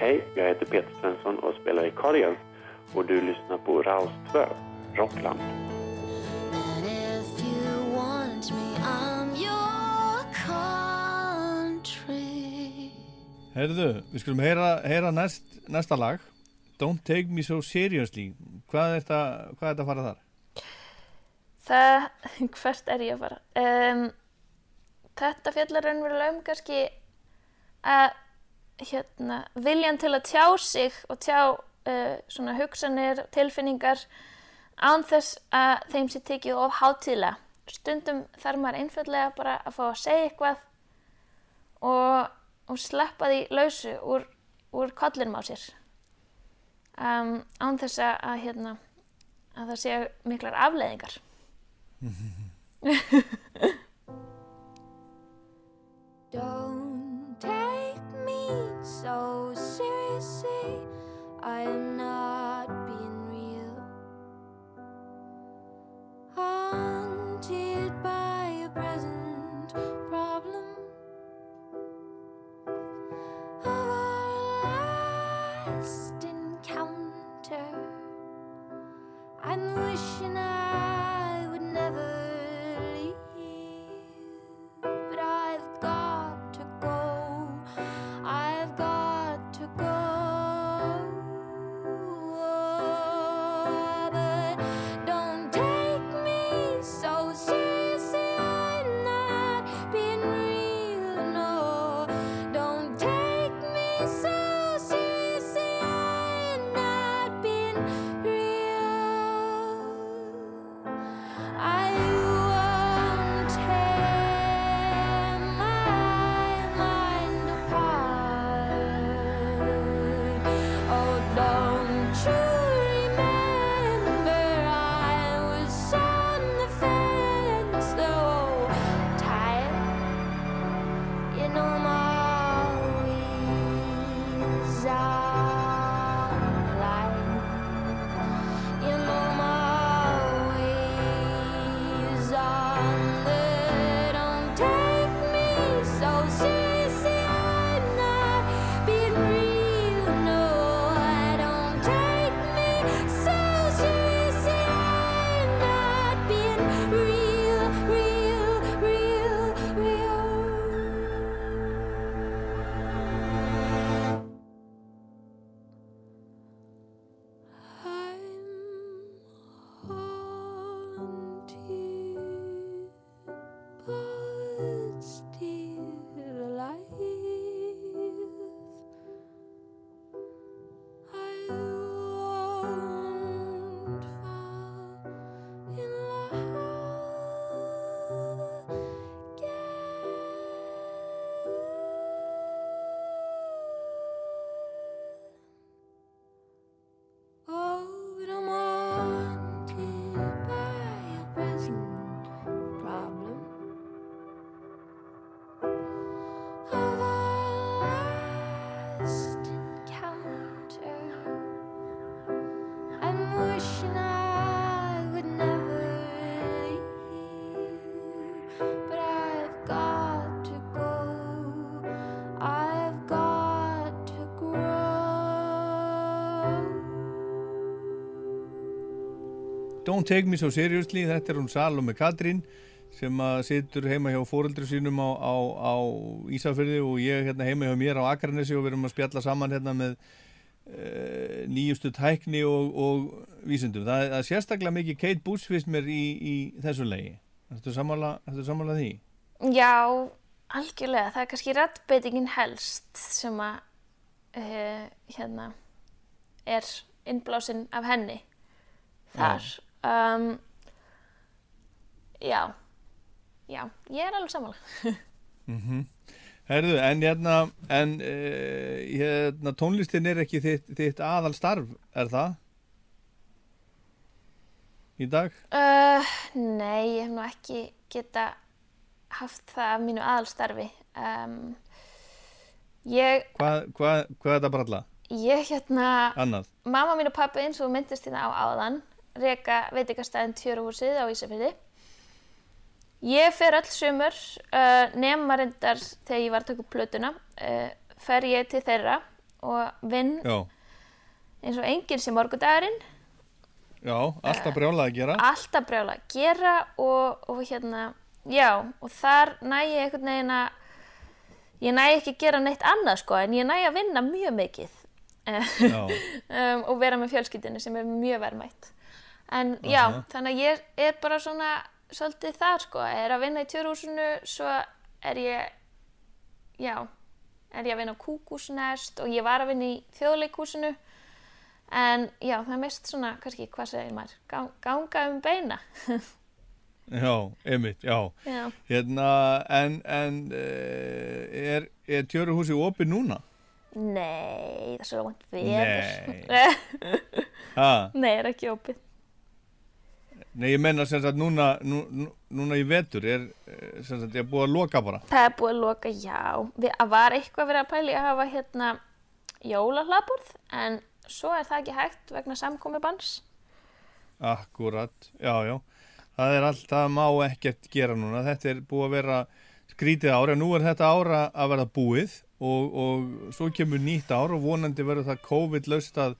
Hej, jag heter Peter Svensson och spelar i Cardigans och du lyssnar på Raus 2, Rockland. Herðu, við skulum heyra, heyra næst, næsta lag. Don't Take Me So Seriously. Hvað er þetta, hvað er þetta að fara þar? það, hvert er ég að fara? Um, þetta fjallar raunverulega um kannski að hérna, viljan til að tjá sig og tjá uh, svona hugsanir, tilfinningar án þess að þeim sé tekið of hátíðlega. Stundum þarf maður einfallega bara að fá að segja eitthvað og, og sleppa því lausu úr, úr kollinum á sér. Um, án þess að, hérna, að það séu miklar afleðingar. Don't take me so seriously. I'm Don't take me so seriously, þetta er hún Salome Katrín sem að situr heima hjá fóreldri sínum á, á, á Ísafyrði og ég hérna heima hjá mér á Akranesi og við erum að spjalla saman hérna með uh, nýjustu tækni og, og vísundum. Það, það er sérstaklega mikið Kate Bush fyrst mér í, í þessu legi. Þetta er sammála því? Já, algjörlega. Það er kannski rættbeitingin helst sem að uh, hérna er innblásin af henni þar. Um, já, já, ég er alveg sammála. Mm Herðu, en hérna, en uh, hérna, tónlistin er ekki þitt, þitt aðal starf, er það? Í dag? Uh, nei, ég hef nú ekki geta haft það af mínu aðalstarfi. Um, ég, Hvað, hvað, hvað er þetta bralla? ég hérna, Annað? mamma mín og pappi eins og myndist hérna á áðan, reka veitingastæðin Tjöruhúsið á Ísafirði. Ég fer öll sumur, uh, nema reyndar þegar ég var að taka upp plötuna, uh, fer ég til þeirra og vinn Já, eins og enginn sem morgudagurinn, já, alltaf brjálað að gera. alltaf brjála að gera og, og hérna, já, og þar næ ég einhvern veginn að, ég næ ekki að gera neitt annað sko, en ég næ að vinna mjög mikið um, og vera með fjölskyldinu sem er mjög verðmætt. En já, Aha. þannig að ég er bara svona svolítið þar sko, er að vinna í tjörhúsinu, svo er ég, já, er ég að vinna á kúkúsnest og ég var að vinna í þjóðleikúsinu en já, það er mest svona, kannski, hvað segir maður, Gang, ganga um beina. Já, einmitt, já. já. Hérna, en, en uh, er, er tjöruhúsi opið núna? Nei, það er svo vant veður. Nei. Nei, er ekki opið. Nei, ég menna sem sagt núna, nú, nú- núna í vetur er eh, sem sagt ég er búið að loka bara. Það er búið að loka, já. Við, að var eitthvað verið að pæli að hafa hérna jólahlaðborð, en svo er það ekki hægt vegna samkomi banns. Akkurat, já, já. Það er allt, það má ekkert gera núna. Þetta er búið að vera skrítið ára. Nú er þetta ára að vera búið og, og svo kemur nýtt ár og vonandi verður það COVID-laust að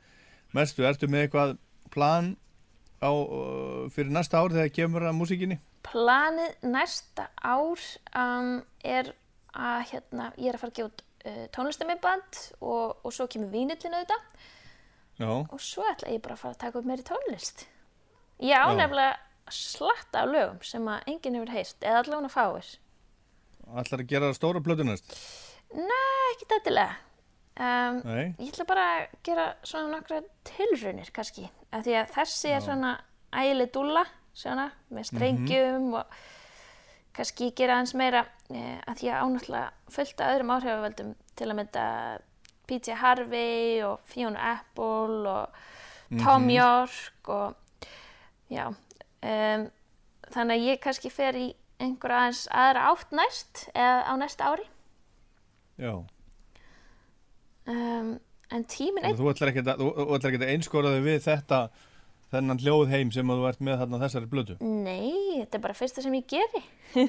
mestu. Ertu með eitthvað plan á, uh, fyrir næsta ár þegar kemur að músikinni? Planið næsta ár um, er að hérna, ég er að fara að gefa út uh, tónlistamiband og, og svo kemur vínillin auðvitað Já, og svo ætla ég bara að fara að taka upp meiri tónlist. Ég á nefnilega slatta af lögum sem að enginn hefur heyrt eða allavega fáir. ætlar að gera stóra plötu næst? Nei, ekki dætilega. Um, ég ætla bara að gera svona nokkra tilraunir kannski. Af því að þessi er svona ægileg dúlla, svona, með strengjum og kannski gera hans meira eh, að því að ánáttúrulega fullt af öðrum áhrifavöldum til að mynda PJ Harvey og Fiona Apple og Tom York og já um, þannig að ég kannski fer í einhver aðeins aðra átt næst eða á næsta ári Já. Um, en Þannig að Þú ætlar ekkert að, að einskoraði við þetta, þennan hljóð heim sem þú ert með þarna þessari blötu. Nei, þetta er bara fyrsta sem ég geri.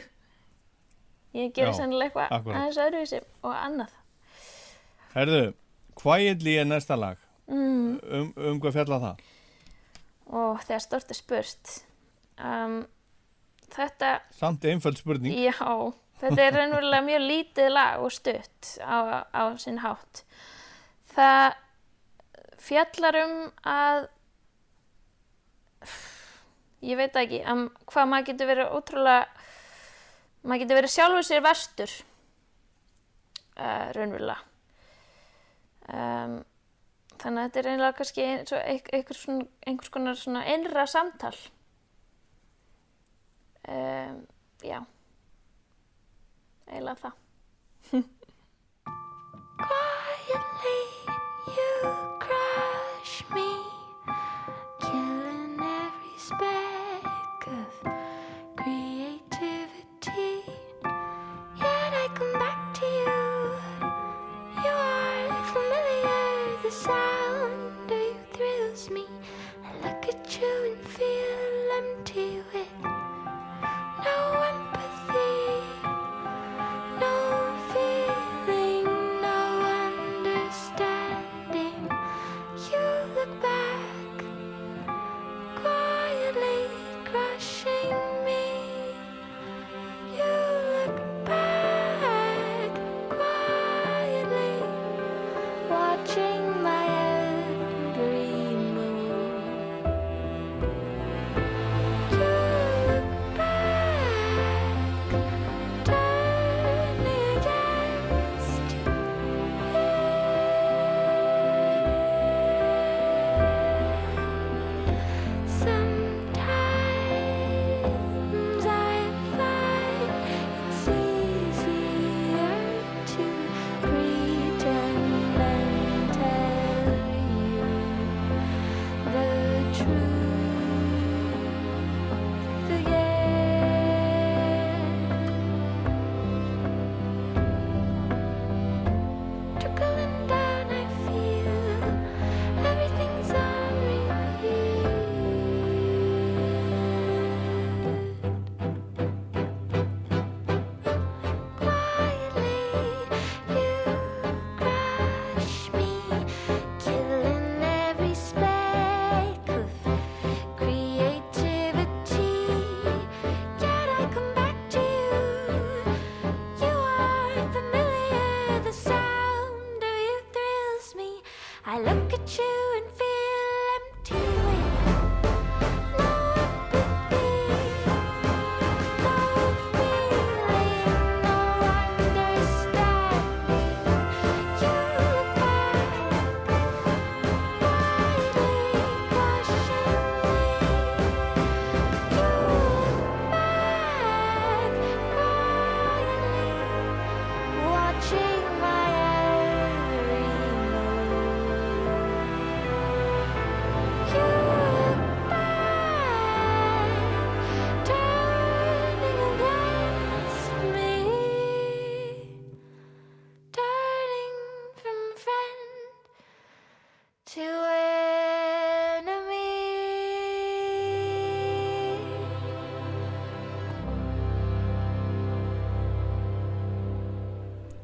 ég geri Já, sennilega eitthvað aðeins öðruvísi og annað. Herðu, Quietly er næsta lag. Mm. Um, um hvað fjalla það? Og þegar stort er spurt, um, þetta, Samt einföld spurning. já, þetta er raunverulega mjög lítið lag og stutt á, á sinn hátt. Það fjallar um að, ég veit ekki, hvað maður getur verið ótrúlega, maður getur verið sjálfur sér verstur, uh, raunverulega. Um, þannig að þetta er einlega kannski eins og eit- einhver svona, einhvers konar innra samtal. Um, já, eiginlega það.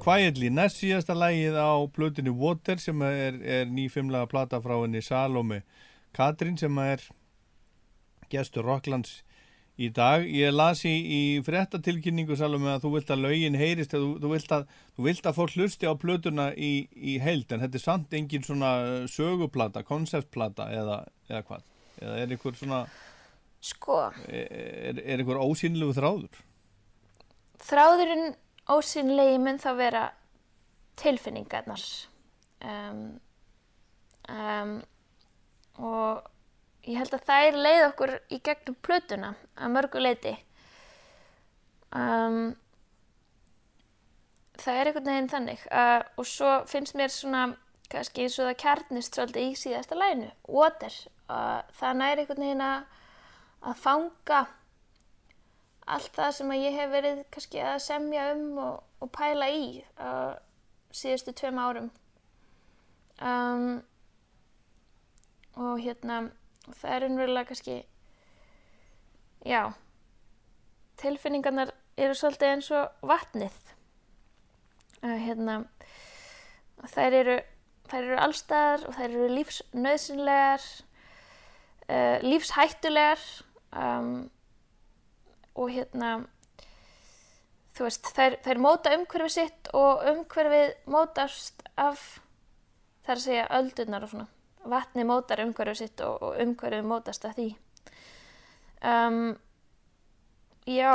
Quietly, næst síðasta lægið á plötunni Water sem er, er nýfimlega plata frá henni Salome Katrín sem er gestur Rocklands í dag. Ég las í, fréttatilkynningu Salome að þú vilt að lögin heyrist, að þú, þú, vilt að, þú vilt að fólk hlusti á plötuna í, í heild en þetta er samt engin svona söguplata, konceptplata eða, eða hvað? Eða er einhver svona, Sko, er, er einhver ósýnlegu þráður? þráðurinn ósynlegi mun þá vera tilfinningarnar. Um, um, og ég held að þær leið okkur í gegnum plötuna að mörgu leiti um, það er einhvern veginn þannig uh, og svo finnst mér svona kannski eins og það kjarnist svolítið í síðasta læginu, water uh, það næri einhvern veginn að að fanga allt það sem að ég hef verið kannski að semja um og, og pæla í uh, síðustu tveim árum. Um, og hérna það er unnverulega kannski já tilfinningarnar eru svolítið eins og vatnið. Uh, hérna þær eru þær eru allstaðar og þær eru lífsnöðsynlegar uh, lífshættulegar um, og hérna þú veist, þær, þær móta umhverfið sitt og umhverfið mótast af þar að segja öldurnar og svona vatni mótar umhverfið sitt og, og umhverfið mótast af því um, já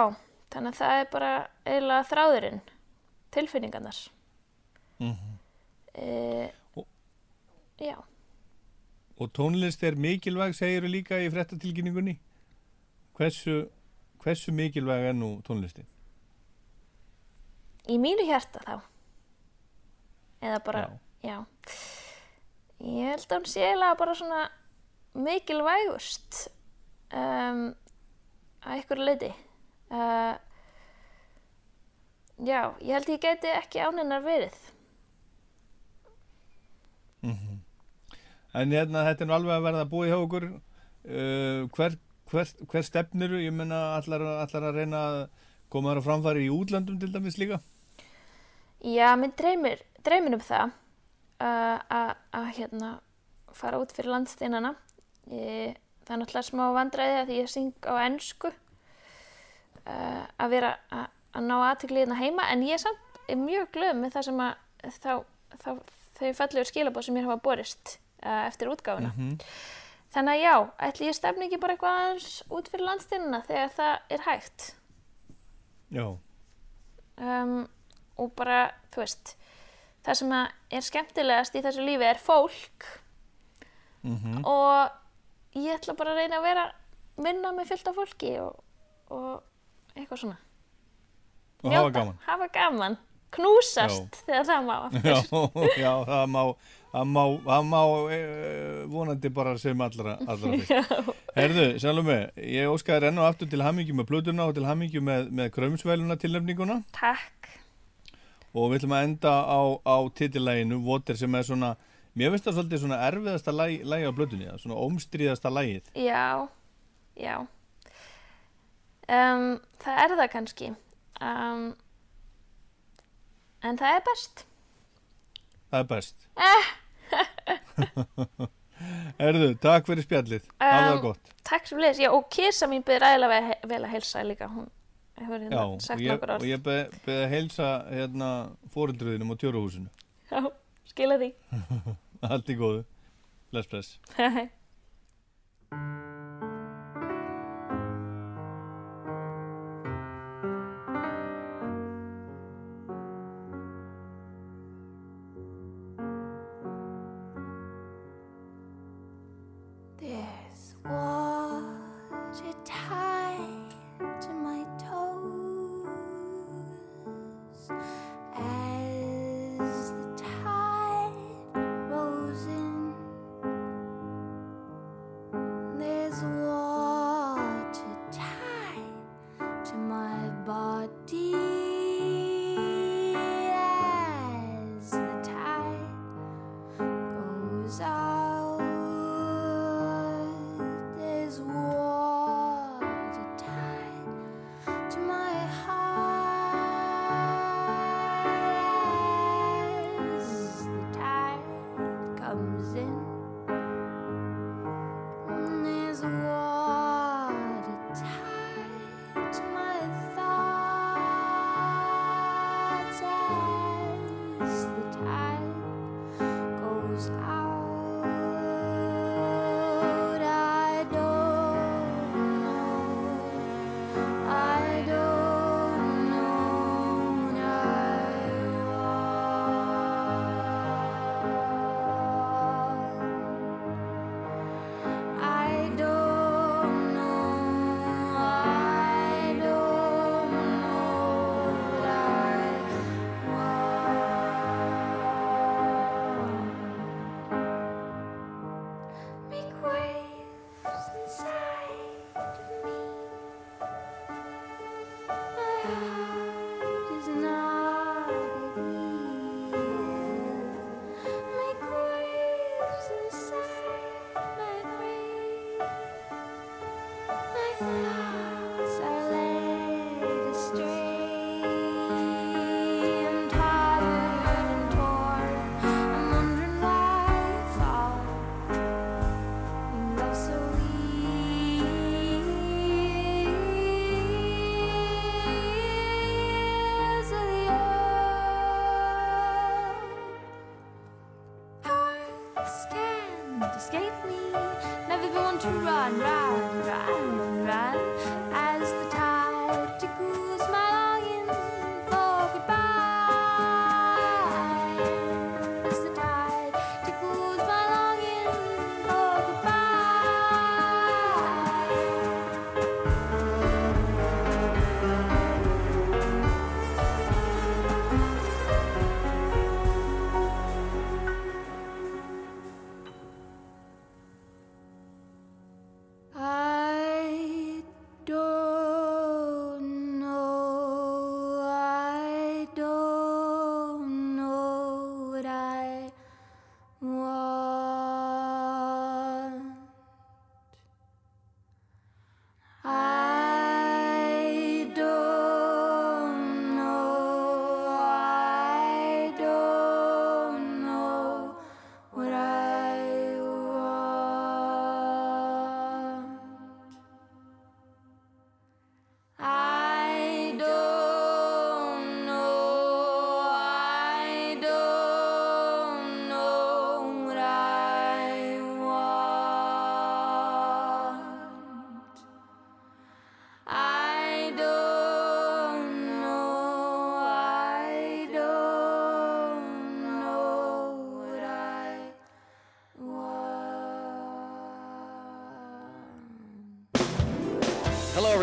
þannig að það er bara eiginlega þráðurinn tilfinningarnar Mm -hmm. e, Og- já Og tónlist er mikilvæg, segir líka í fréttatilkynningunni. Hversu, hversu mikilvæg er nú tónlistin? í mínu hjarta þá eða bara, Já. já, ég held að hún sé eiginlega bara svona mikilvægust um, að einhverju leiti uh, já, ég held ég gæti ekki áninnar verið En hérna, þetta er nú alveg að verða að búa hjá okkur. Uh, hver, hver, hver stefniru? Ég menna allar, allar að reyna að koma þar að framfæri í útlandum til dæmis líka. já, mér dreymir, dreymir um það uh, að hérna fara út fyrir landsteinana ég, það er náttúrulega smá vandræði að ég syng á ennsku uh, að vera að, að ná aðtökli hérna heima en ég samt er mjög glöð með það sem að þá, þá þau fallegur skilabóð sem mér hafa borist uh, eftir útgáfuna þannig að já, ætli ég stefni ekki bara eitthvað aðeins út fyrir landsteinana þegar það er hægt? Já. um, og bara, þú veist það sem er skemmtilegast í þessu lífi er fólk. Mm og ég ætla bara að reyna að vera minna með fyllt af fólki og, og eitthvað svona. Og hafa gaman. hafa gaman, knúsast þegar það má Já, já, það má, það má, það má e, vonandi bara sem allra, allra fyrst. Herðu, Salome, ég óskaði renna aftur til hamingjum með plötuna og til hamingjum með, með krömsvæluna tilnefninguna. Takk. Og við ætlum að enda á, á titillæginu Water sem er svona, mér finnst það svolítið svona erfiðasta lægi, lægi á er svona ómstríðasta lægið. Já, já. Um, Það er það kannski. Um, en það er best Það er best. eh, Herðu, takk fyrir spjallið. Hafa það Um, gott. Takk sem leys, já og Kisa mín byrði ræðilega vel, að heilsa líka hún hefur Já, hérna og sagt ég, nokkur og orð ég be að heilsa hérna fóreldröðinum á tjóruhúsinu. Já, skila því Allt í góðu. Bless, bless.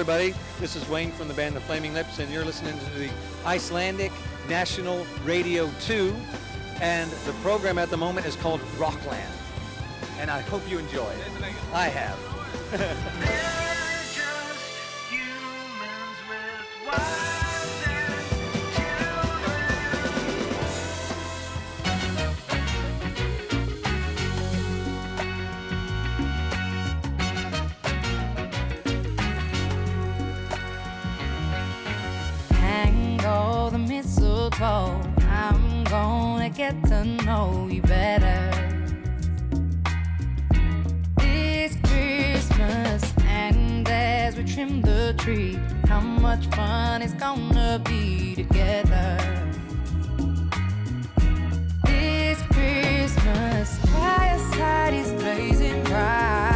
everybody. This is Wayne from the band The Flaming Lips, and you're listening to the Icelandic National Radio 2. And the program at the moment is called Rockland. And I hope you enjoy it. I have. before. I'm gonna get to know you better. This Christmas, and as we trim the tree, how much fun it's gonna be together. This Christmas, fireside is blazing bright.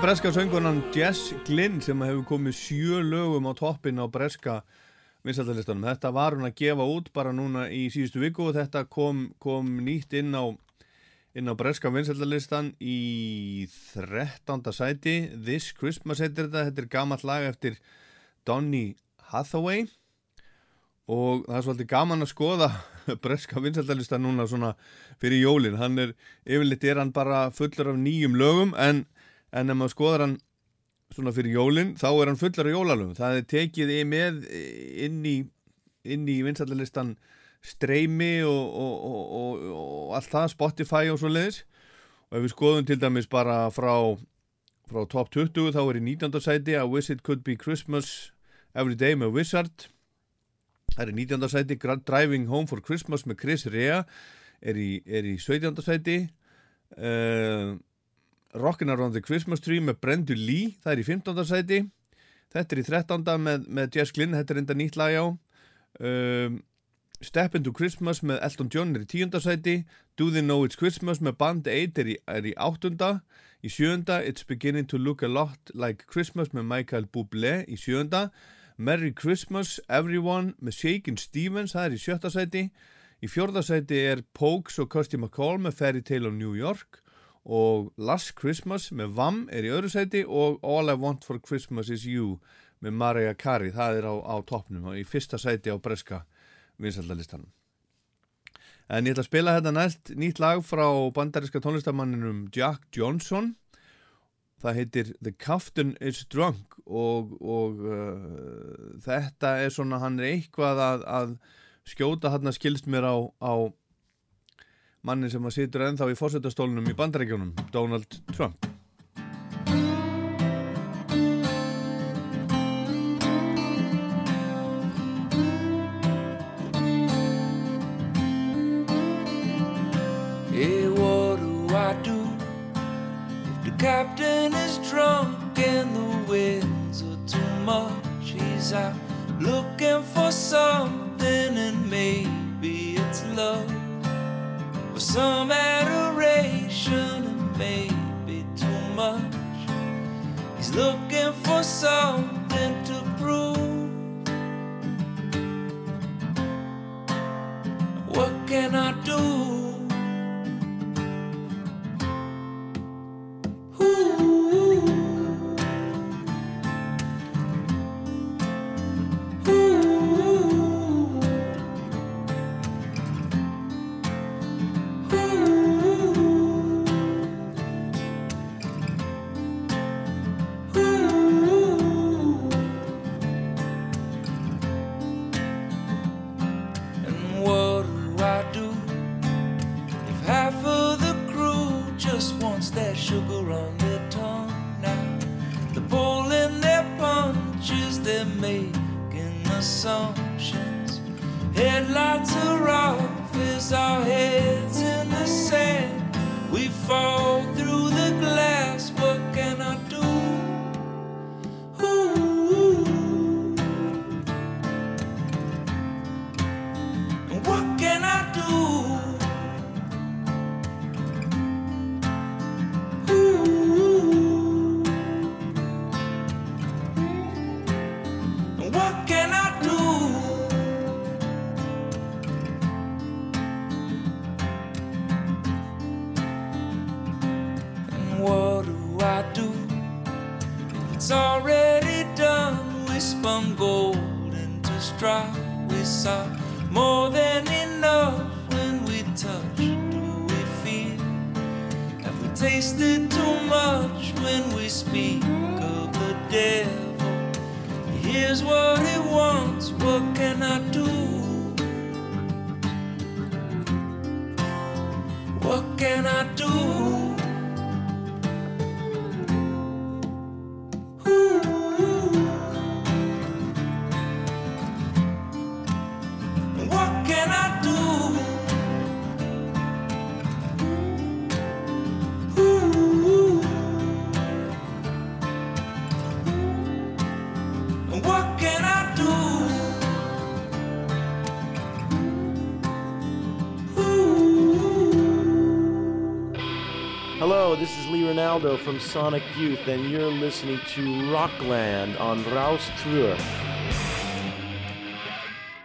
er breska söngunan Jess Glynn sem hefur komið sjö lögum á toppin á breska vinsaldalistanum. Þetta var hún að gefa út bara núna í síðustu viku og þetta kom, kom nýtt inn á, inn á breska vinsaldalistan í 13. sæti. This Christmas heitir þetta. Þetta er gammalt lag eftir Donny Hathaway og það er svolítið gaman að skoða breska vinsaldalistan núna svona fyrir jólinn. Hann er, yfirleitt er hann bara fullur af nýjum lögum en en ef maður skoðar hann svona fyrir jólinn, þá er hann fullar af jólalöfum. Það er tekið með inn í, í vinsallalistan streymi og, og, og, og, allt það, Spotify og svo leiðis. Og ef við skoðum til dæmis bara frá, frá top 20 þá er í 19. sæti Wish It Could Be Christmas Every Day með Wizard. Það er í 19. sæti Driving Home for Christmas með Chris Rea er í, er í 17. sæti. Uh, Rockin' Around the Christmas Tree með Brendu Lee, það er í 15. sæti þetta er í 13. með, með Jess Glynn þetta er enda nýtt lag á um, Step Into Christmas með Elton John er í 10. sæti Do They Know It's Christmas með Band 8 er í, er í 8. í 7. It's Beginning to Look a Lot Like Christmas með Michael Bublé í 7. Merry Christmas Everyone með Shakin' Stevens það er í 7. sæti í 4. sæti er Pokes og Kirsty MacColl með Fairy Tale of New York og Last Christmas með Vam er í öðru sæti og All I Want for Christmas is You með Mariah Carey, það er á, á toppnum og í fyrsta sæti á breska vinsaldalistanum en ég ætla að spila þetta næst nýtt lag frá bandariska tónlistamanninum Jack Johnson. Það heitir The Captain is Drunk og, og uh, þetta er svona hann er eitthvað að, að skjóta hann að skilst mér á, á manni sem að situr ennþá í fórsetastólunum í bandarækjunum, Donald Trump. Hey, what do I do if the captain is drunk and the winds are too much? He's out looking for something and maybe it's love some adoration and maybe too much. He's looking for something to prove. What can I do? It's already done, we spun gold into straw. We saw more than enough when we touch. Do we feel? Have we tasted too much when we speak of the devil? Here's what he wants. What can I do? What can I do? From Sonic Youth, and you're listening to Rockland on Raus Tour.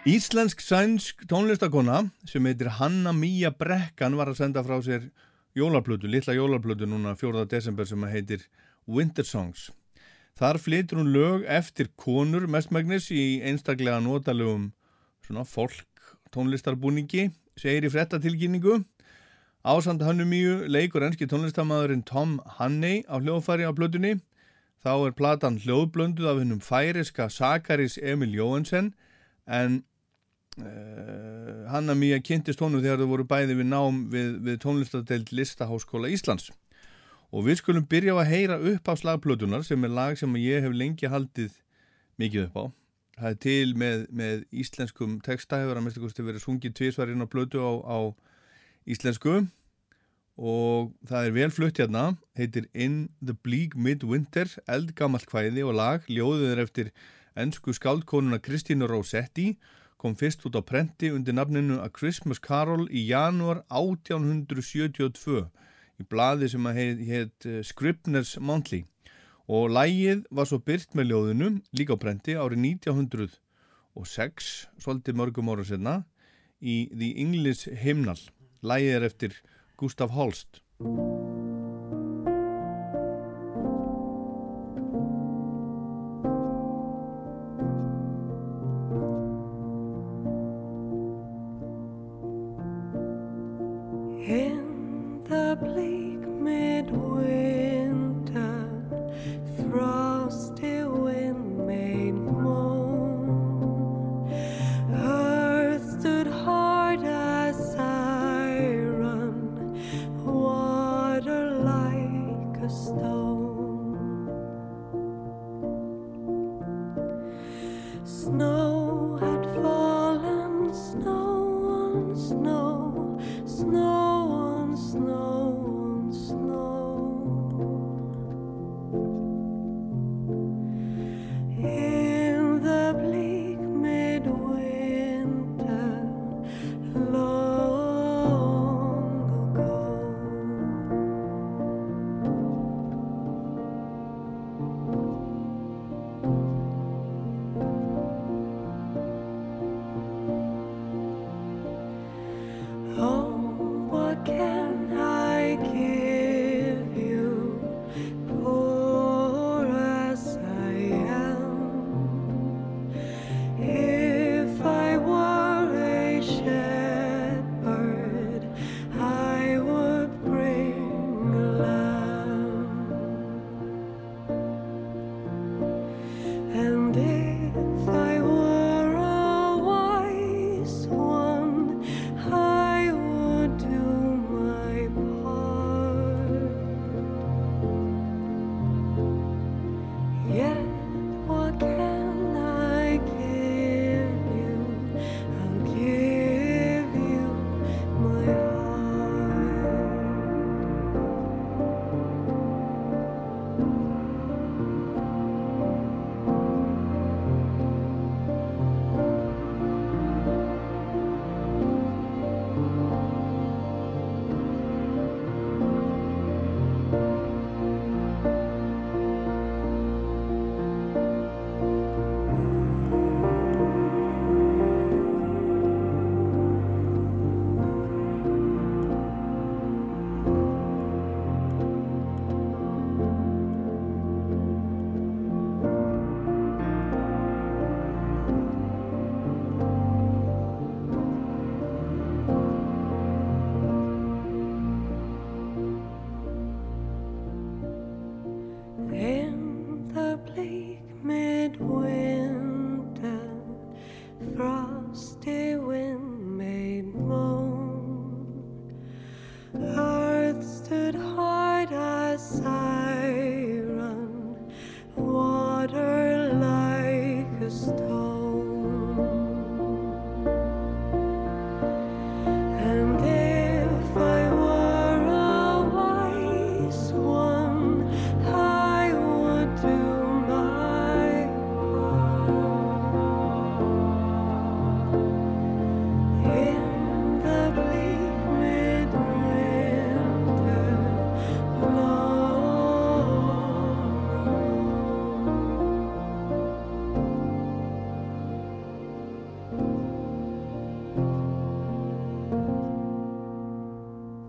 Íslensk sænsk tónlistakona sem heitir Hanna Mía Brekkan var að senda frá sér jólarplötu, litla jólarplötu núna 4. desember sem heitir Winter Songs. Þar flytur hún lög eftir konur mestmægnis í einstaklega notalögum svona fólk tónlistarbúningi, segir í frettatilkynningu. Ásand Hannumíu leikur enski tónlistamæðurinn Tom Hanney á hljóðfæri á plötunni. Þá er platan hljóðblönduð af hennum færiska Sakaris Emil Jóhansen en Uh, Hanna Mía kynntist honum þegar þau voru bæði við nám við, við tónlistadelt Listaháskóla Íslands og við skulum byrja að heyra upp á slagplötunar sem er lag sem ég hef lengi haldið mikið upp á það er til með, með íslenskum texta hefur að mest eitthvað verið sungið tvísvarinn á plötu á, á íslensku. Og það er vel flutt hérna heitir In the Bleak Midwinter eldgamalt hvæði og lag ljóðið er eftir ennsku skáldkonuna Kristínu Rossetti kom fyrst út á prenti undir nafninu A Christmas Carol í janúar 1872 í blaði sem að heit, heit Scribner's Monthly. Og lægið var svo byrt með ljóðinu líka á prenti árið 1906 svolítið mörgum ára senna í The English Hymnal lægið er eftir Gustaf Holst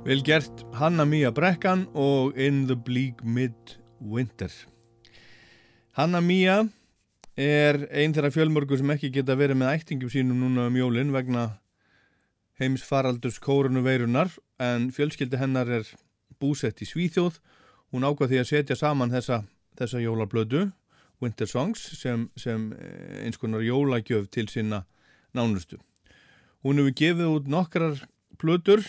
Vel gert Hanna Mía Brekkan og In the Bleak Midwinter. Hanna Mía er einn þeirra fjölmörgur sem ekki geta verið með ættingum sínum núna um jólinn vegna heims faraldurs kórunuveirunar en fjölskyldi hennar er búsett í Svíþjóð. Hún ákvað því að setja saman þessa, þessa jólablödu, Winter Songs, sem, sem eh, eins konar jólagjöf til sinna nánustu. Hún hefur gefið út nokkrar plötur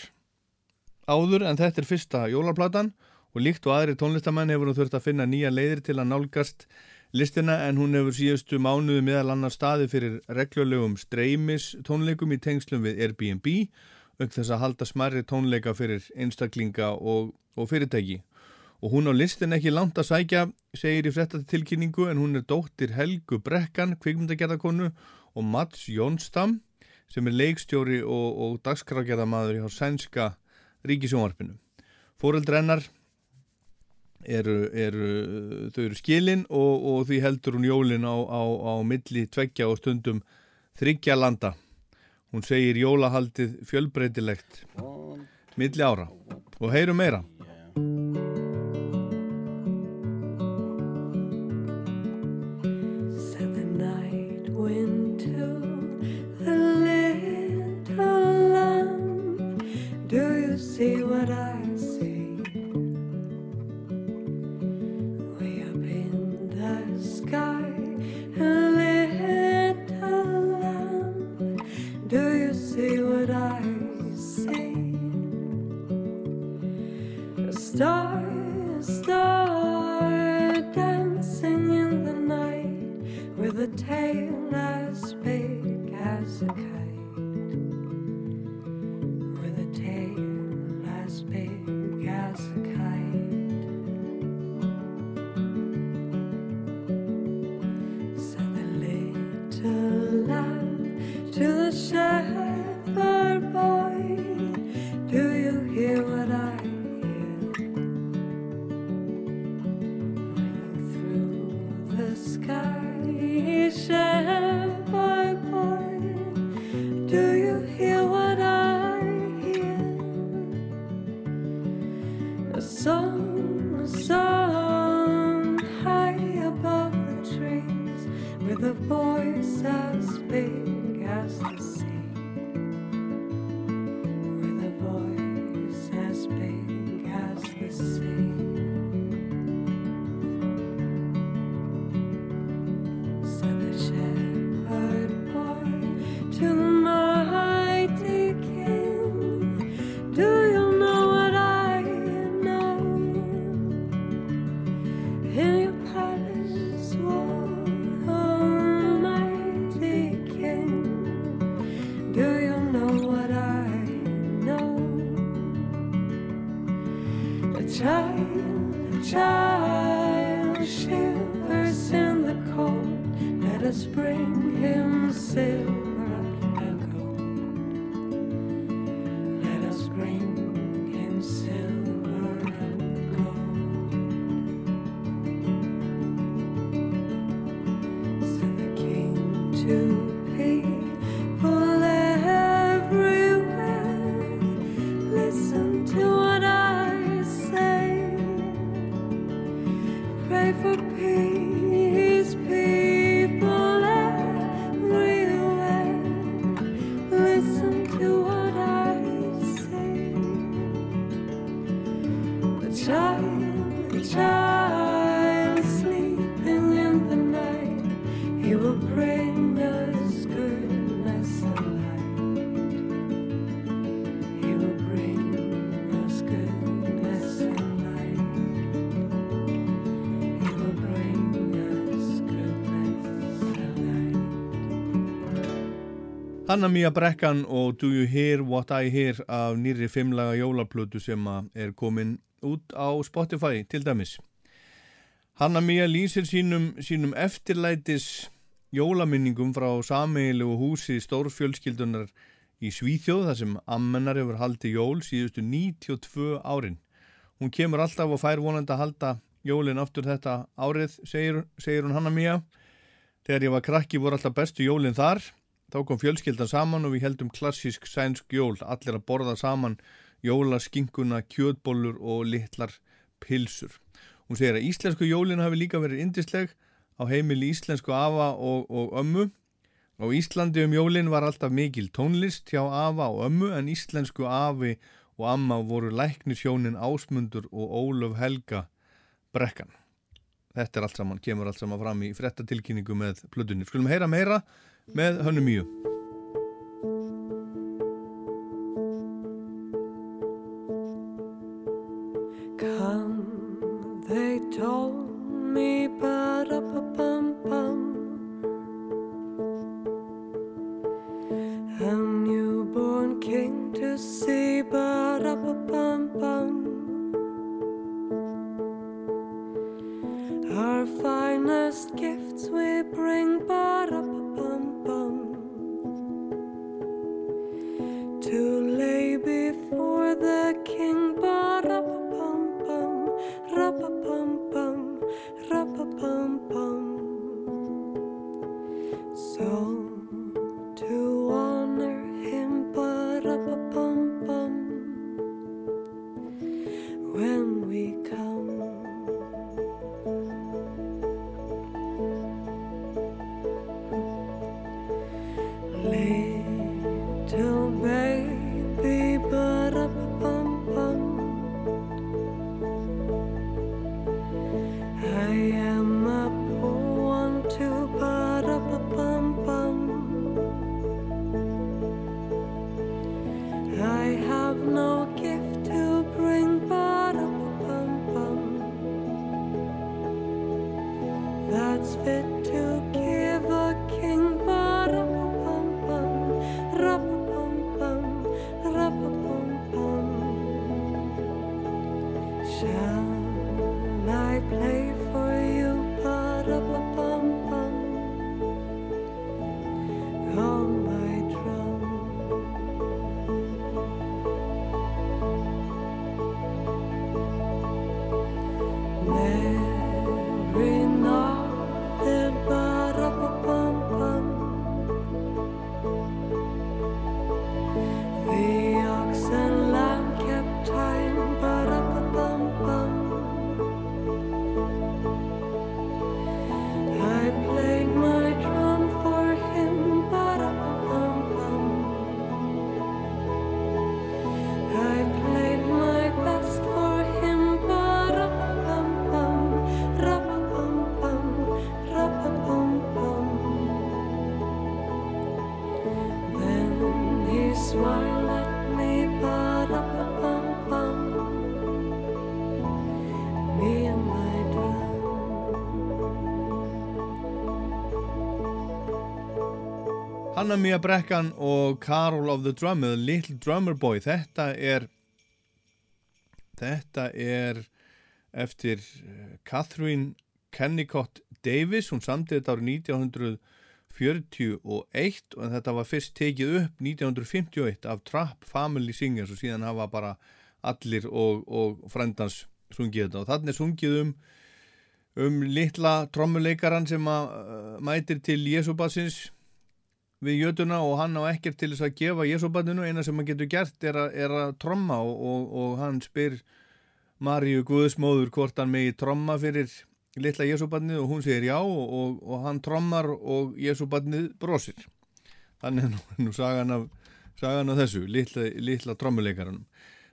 áður en þetta er fyrsta jólaplatan og líkt og aðri tónlistamenn hefur hún þurft að finna nýja leiðir til að nálgast listina en hún hefur síðustu mánuðu meðal annar staði fyrir regljulegum streymis tónleikum í tengslum við Airbnb auk þess að halda smarri tónleika fyrir einstaklinga og, og fyrirtæki. Og hún á listin ekki langt að sækja, segir í frettatilkynningu, en hún er dóttir Helgu Brekkan, kvikmyndagerðarkonu og Mats Jónstam sem er leikstjóri og, og dagskrágerðamadur hjá sænska ríkisjónvarpinu. Fóreldrennar eru, eru, þau eru skilin og, og því heldur hún jólin á, á, á milli tveggja og stundum þryggja landa. Hún segir jólahaldið fjölbreytilegt milli ára og heyrum meira. Hanna Mía Brekkan og Do You Hear What I Hear af nýri fimmlaga jólaplötu sem er komin út á Spotify til dæmis. Hanna Mía lýsir sínum, sínum eftirlætis jólaminningum frá sameigilegu húsi stórfjölskyldunar í Svíþjóð þar sem ammennar hefur haldið jól síðustu 92 árin. Hún kemur alltaf og fær vonandi að halda jólin aftur þetta árið, segir, segir hún Hanna Mía. Þegar ég var krakki voru alltaf bestu jólin þar Þá kom fjölskyldan saman og við heldum klassísk sænsk jól, allir að borða saman jólaskinkuna, kjötbólur og litlar pilsur. Hún segir að íslensku jólin hafi líka verið indisleg á heimili íslensku afa og, og ömmu. Á Íslandi um jólin var alltaf mikil tónlist hjá afa og ömmu en íslensku afi og amma voru læknisjónin Ásmundur og Ólöf Helga Brekkan. Þetta er allt saman, kemur allt saman fram í frettatilkynningu með plötunni. Skulum heyra meira með hönnu mjög. Hanna Mía Brekkan og Carol of the Drum eða Little Drummer Boy. Þetta er þetta er eftir eh, Catherine Kennicott Davis. Hún samtið þetta árið 1941 og þetta var fyrst tekið upp 1951 af Trapp Family Singers og síðan hafa bara allir og, og frendans sungið þetta. Og þannig er sungið um um litla trommuleikaran sem að uh, mætir til Jésúbassins við jötuna og hann á ekkert til þess að gefa Jésúbarninu, eina sem hann getur gert er, a, er að tromma og, og, og hann spyr Maríu Guðsmóður hvort hann megi tromma fyrir litla Jésúbarnið og hún segir já og, og, hann trommar og Jésúbarnið brosir. Þannig er nú, sagan, af, sagan af þessu, litla, litla trommuleikaranum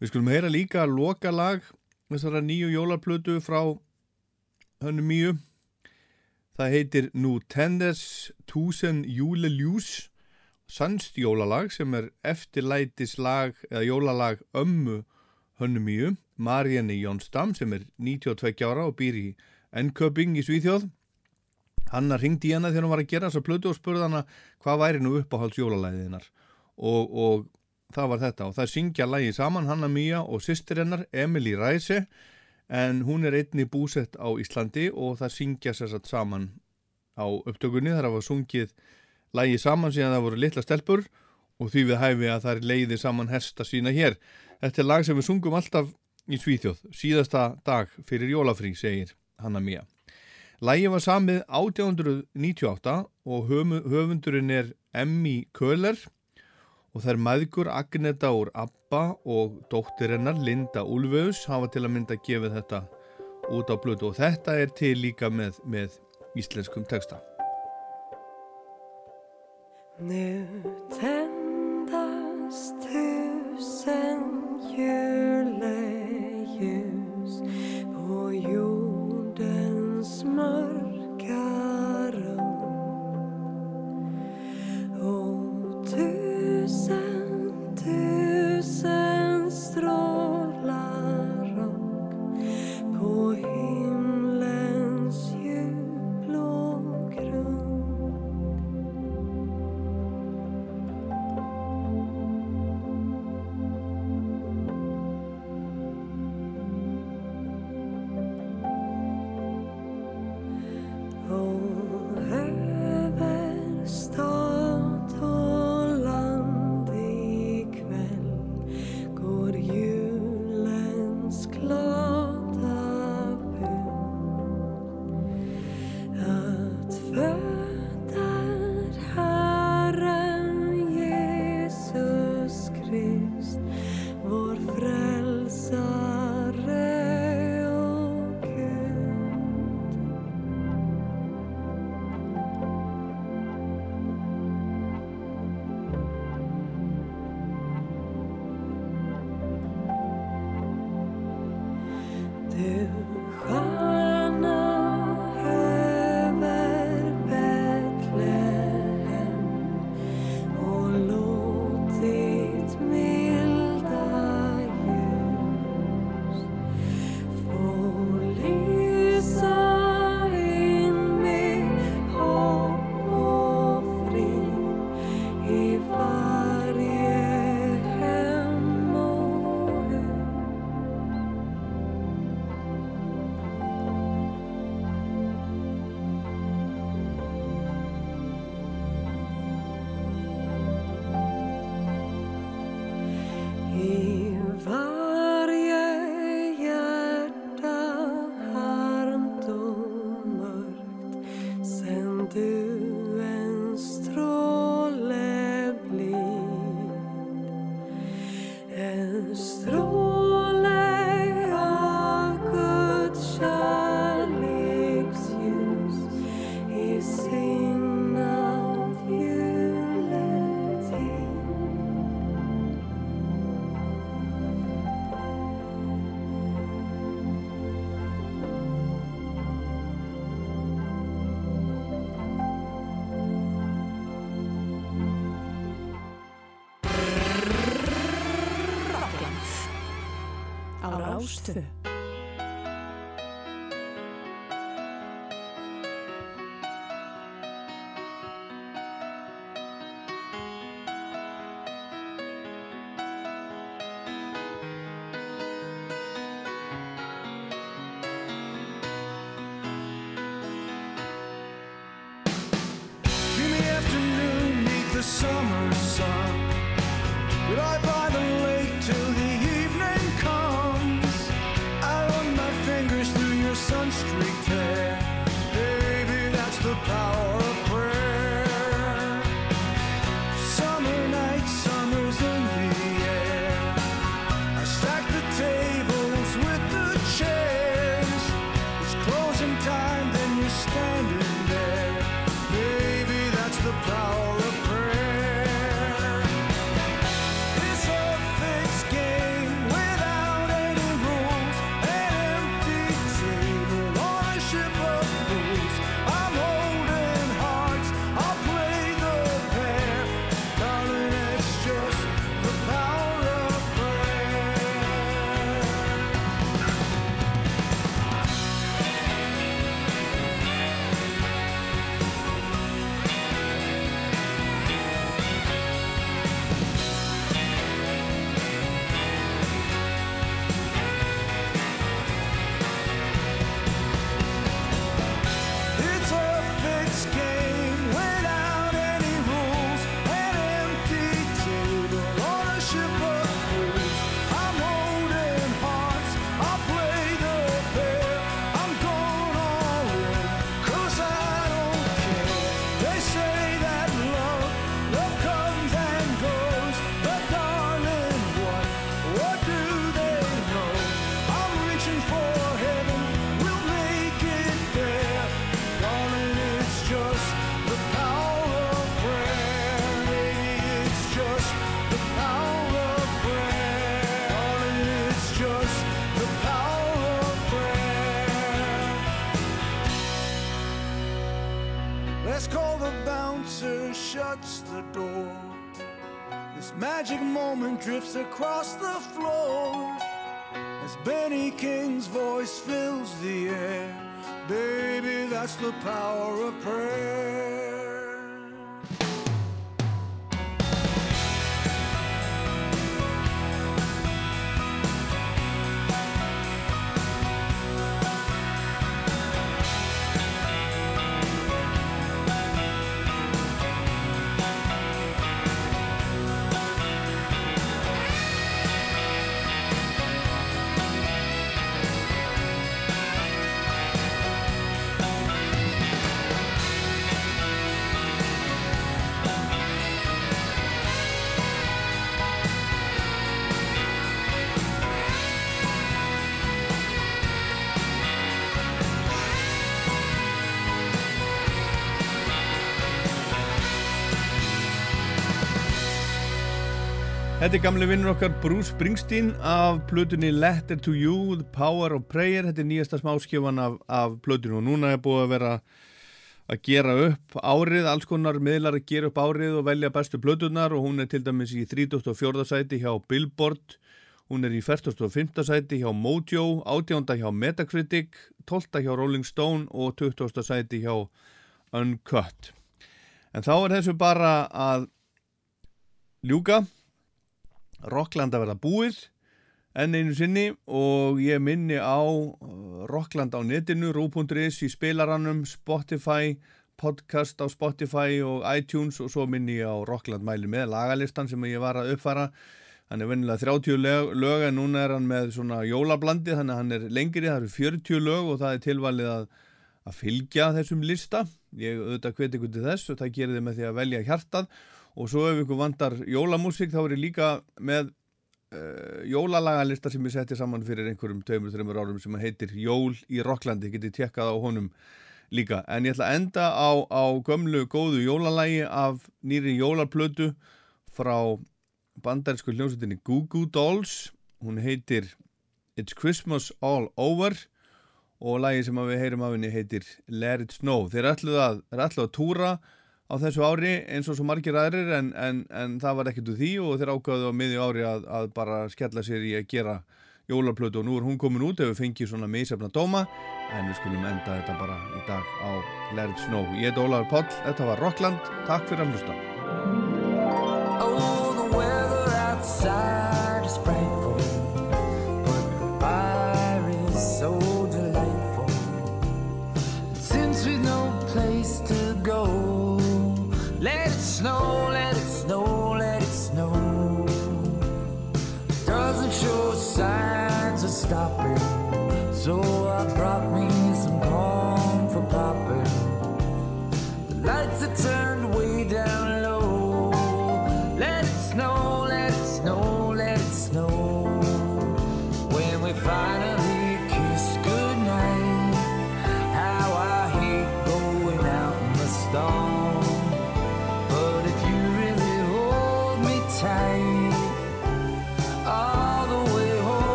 við skulum heyra líka loka lag þessara nýju jólarplötu frá hönnu mýju Það heitir Nú Tenders Tusen Júleljús sannst jólalag sem er eftirlætislag eða jólalag ömmu hönnumíu Marianne Jónsdam sem er 92 ára og býr í Enköping í Svíþjóð. Hanna ringdi í hana þegar hún var að gera þessa plötu og spurði hana hvað væri nú uppáhalds jólalæðinar og, og það var þetta. Og það syngja lægi saman Hanna Mía og sýstir hennar Emily Ræse en hún er einni búsett á Íslandi og það syngja sérsagt saman á upptökunni þar að var sungið lægi saman síðan það voru litla stelpur og því við hæfi að það er leiði saman hesta sína hér. Þetta er lag sem við sungum alltaf í Svíþjóð, síðasta dag fyrir jólafrí, segir Hanna Mía. Lægi var samið 1898 og höfundurinn er Emmy Köhler og þær maðgur Agneta úr Abba og dóttirinnar Linda Ulfus hafa til að mynda að gefa þetta út á blötu og þetta er til líka með, með íslenskum texta. Nu tendast til drifts across the Þetta er gamli vinnur okkar Bruce Springsteen af plötunni Letter to You, The Power of Prayer. Þetta er nýjasta smáskjöfan af, af plötunni og núna er búið að vera að gera upp árið, alls konar miðlar að gera upp árið og velja bestu plötunar og hún er til dæmis í 34. sæti hjá Billboard, hún er í 45. sæti hjá Mojo, 18. hjá Metacritic, 12. hjá Rolling Stone og 20. sæti hjá Uncut. En þá er þessu bara að ljúka. Rockland að verða búið enn einu sinni og ég minni á uh, Rockland á netinu, rú.is í spilarannum, Spotify, podcast á Spotify og iTunes og svo minni ég á Rockland mæli með lagalistan sem ég var að uppfara. Hann er vennilega 30 lög, lög en núna er hann með svona jólablandi þannig að hann er lengri, það eru 40 lög og það er tilvalið að, að fylgja þessum lista. Ég auðvitað hveti ykkur til þess og það gerir þið með því að velja hjartað og svo ef ykkur vandar jólamúsík þá er ég líka með uh, jólalagalista sem ég setti saman fyrir einhverjum tveimur, þreimur árum sem heitir Jól í Rocklandi, getið tjekkað á honum líka, en ég ætla að enda á, á gömlu góðu jólalagi af nýri jólarplötu frá bandarísku hljómsveitinni Goo Goo Dolls. Hún heitir It's Christmas All Over og lagi sem við heyrum af henni heitir Let It Snow. Þeir ætluð að, að túra á þessu ári eins og svo margir aðrir en, en, en það var ekkert úr því og þeir ákvaðu á miðju ári að, að bara skella sér í að gera jólarplötu og nú er hún komin út ef við fengjum svona meðsefna dóma en við skulum enda þetta bara í dag á It Snow. Ég heit Ólaður Páll, þetta var Rockland, takk fyrir að hlusta. Oh,